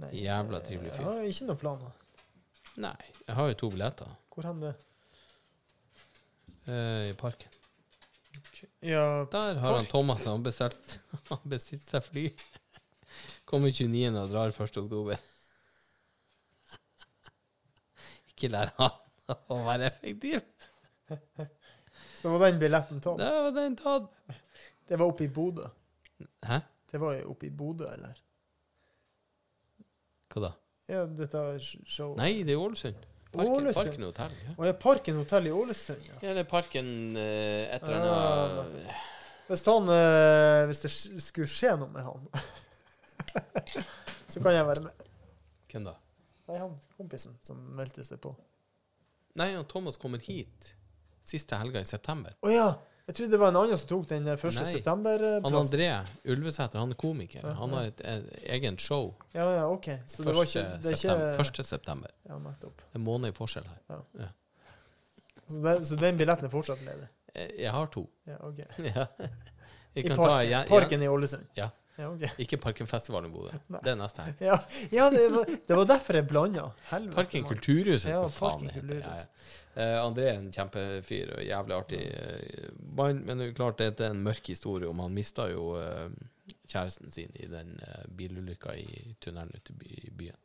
Nei, Jævla trivelig fyr. Jeg har ikke noen planer. Nei, jeg har jo to billetter Hvor hen det? eh, i parken. Ja, Der har han Thomas han bestilt, han bestilt seg fly. Kommer 29. og drar 1. oktober. Ikke lær han å være effektiv. så var den billetten tatt. Det var den tatt. Det var oppe i Bodø. Hæ? Det var oppe i Bodø, eller? Hva da? Ja, dette er show. Nei, det er Ålesund. Parken, Ålesund? parken hotell. Ja. Og er Parken hotell i Ålesund, ja. Ja, eller Parken eh, et eller Ja, Hvis han eh, Hvis det skulle skje noe med han, så kan jeg være med. Hvem da? Nei, han kompisen som meldte seg på. Nei, han Thomas kommer hit siste helga i september. Å ja! Jeg trodde det var en annen som tok den eh, 1. Nei. Han september-plassen. André Ulvesæter, han er komiker. Ja, Han har et, et eget show Ja, ja, OK. Så det var 1. ikke, det er september. ikke 1. september. Ja, nettopp. En måned i forskjell her. Ja. Så, den, så den billetten er fortsatt ledig? Eh, Jeg har to. Ja, OK. Ja. I parken, parken i Ålesund? Ja. Ja okay. Ikke Parkenfestivalen i Bodø. Det er neste helg. Ja, ja det, var, det var derfor jeg blanda. Parken. Kulturhuset, Ja, hva faen det heter. Ja. Eh, André er en kjempefyr og jævlig artig uh, mann, men det er klart det er en mørk historie om han mista jo uh, kjæresten sin i den bilulykka i tunnelen ute i byen.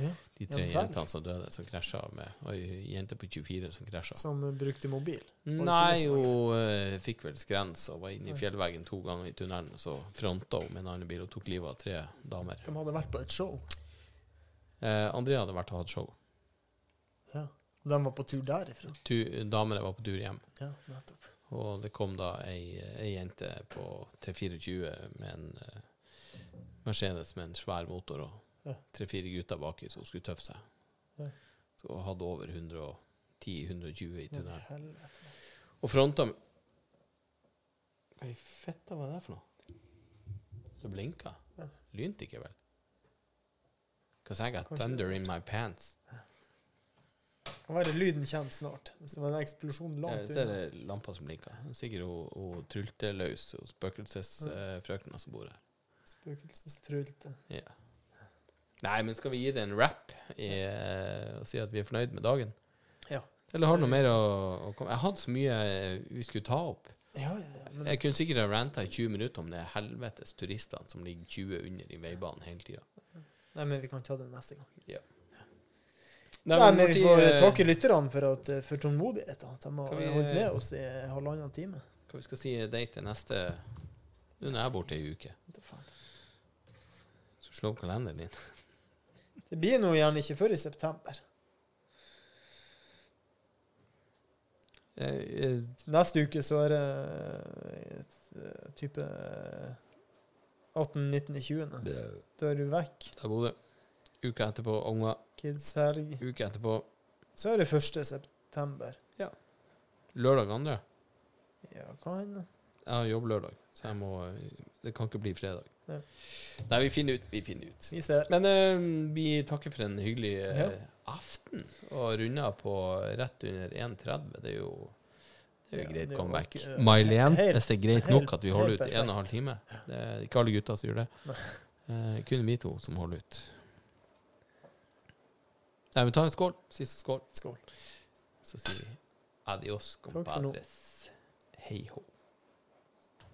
Ja. De tre Ja jentene som døde, som krasja med Og ei jente på 24 som krasja. Som brukte mobil. Nei, hun uh, fikk vel skrens og var inne i fjellveggen to ganger i tunnelen. Og så fronta hun med en annen bil og tok livet av tre damer. De hadde vært på et show. Eh, Andrea hadde vært og hatt show. Ja. De var på tur derifra. Tu, damene var på tur hjem. Ja, nettopp. Og det kom da ei, ei jente på 3-24 med en uh, Mercedes med en svær motor og. Tre-fire gutter baki, som skulle tøffe seg. Ja. Så hadde over 110-120 i Ja, tunnelen. Og fronta Hva i fetta var det for noe? Så blinka. Ja. Lynte ikke, vel? Because I got Kanskje thunder in my pants. Kan være lyden kommer snart. Hvis det var en eksplosjon Ja, det er lampa som blinker. Det er Sikkert hun, hun trylteløs og spøkelsesfrøkna som bor her. Spøkelsestrulte. Ja. Nei, men skal vi gi det en rap i, eh, og si at vi er fornøyd med dagen? Ja. Eller har du noe mer å, å komme Jeg hadde så mye eh, vi skulle ta opp. Ja, ja, ja. Men Jeg kunne sikkert ha ranta i 20 minutter om det helvetes turistene som ligger 20 under i veibanen hele tida. Nei, men vi kan ta det neste gang. Nei, Nei, men vi får uh, takke lytterne for, at, for tålmodigheten. De har vi, holdt med oss i halvannen time. Hva vi skal si date til neste Nå er jeg borte ei uke. Skal slå opp kalenderen din. Det blir nå gjerne ikke før i september. Jeg, jeg, Neste uke så er det eh, type 18., 19., 20. Da er du vekk. Da Bodø. Uka etterpå unger. Kidshelg. Uka etterpå Så er det 1. september. Ja. lørdag andre. Ja, hva hender? Jeg har jobblørdag, så jeg må Det kan ikke bli fredag. Ja. Nei, vi finner ut. Vi finner ut. Vi ser. Men uh, vi takker for en hyggelig uh, Ja. aften, og runder på rett under 1,30. Det er jo det er jo Ja, greit det er comeback. Uh, May-Len, hvis det er greit helt- nok at vi holder ut ut en og en halv time. Det er ikke alle gutter som gjør det. Eh, kun vi to som holder ut. Nei, vi tar en skål. Siste skål. Skål. Så sier vi adios, compadres. Hei hå.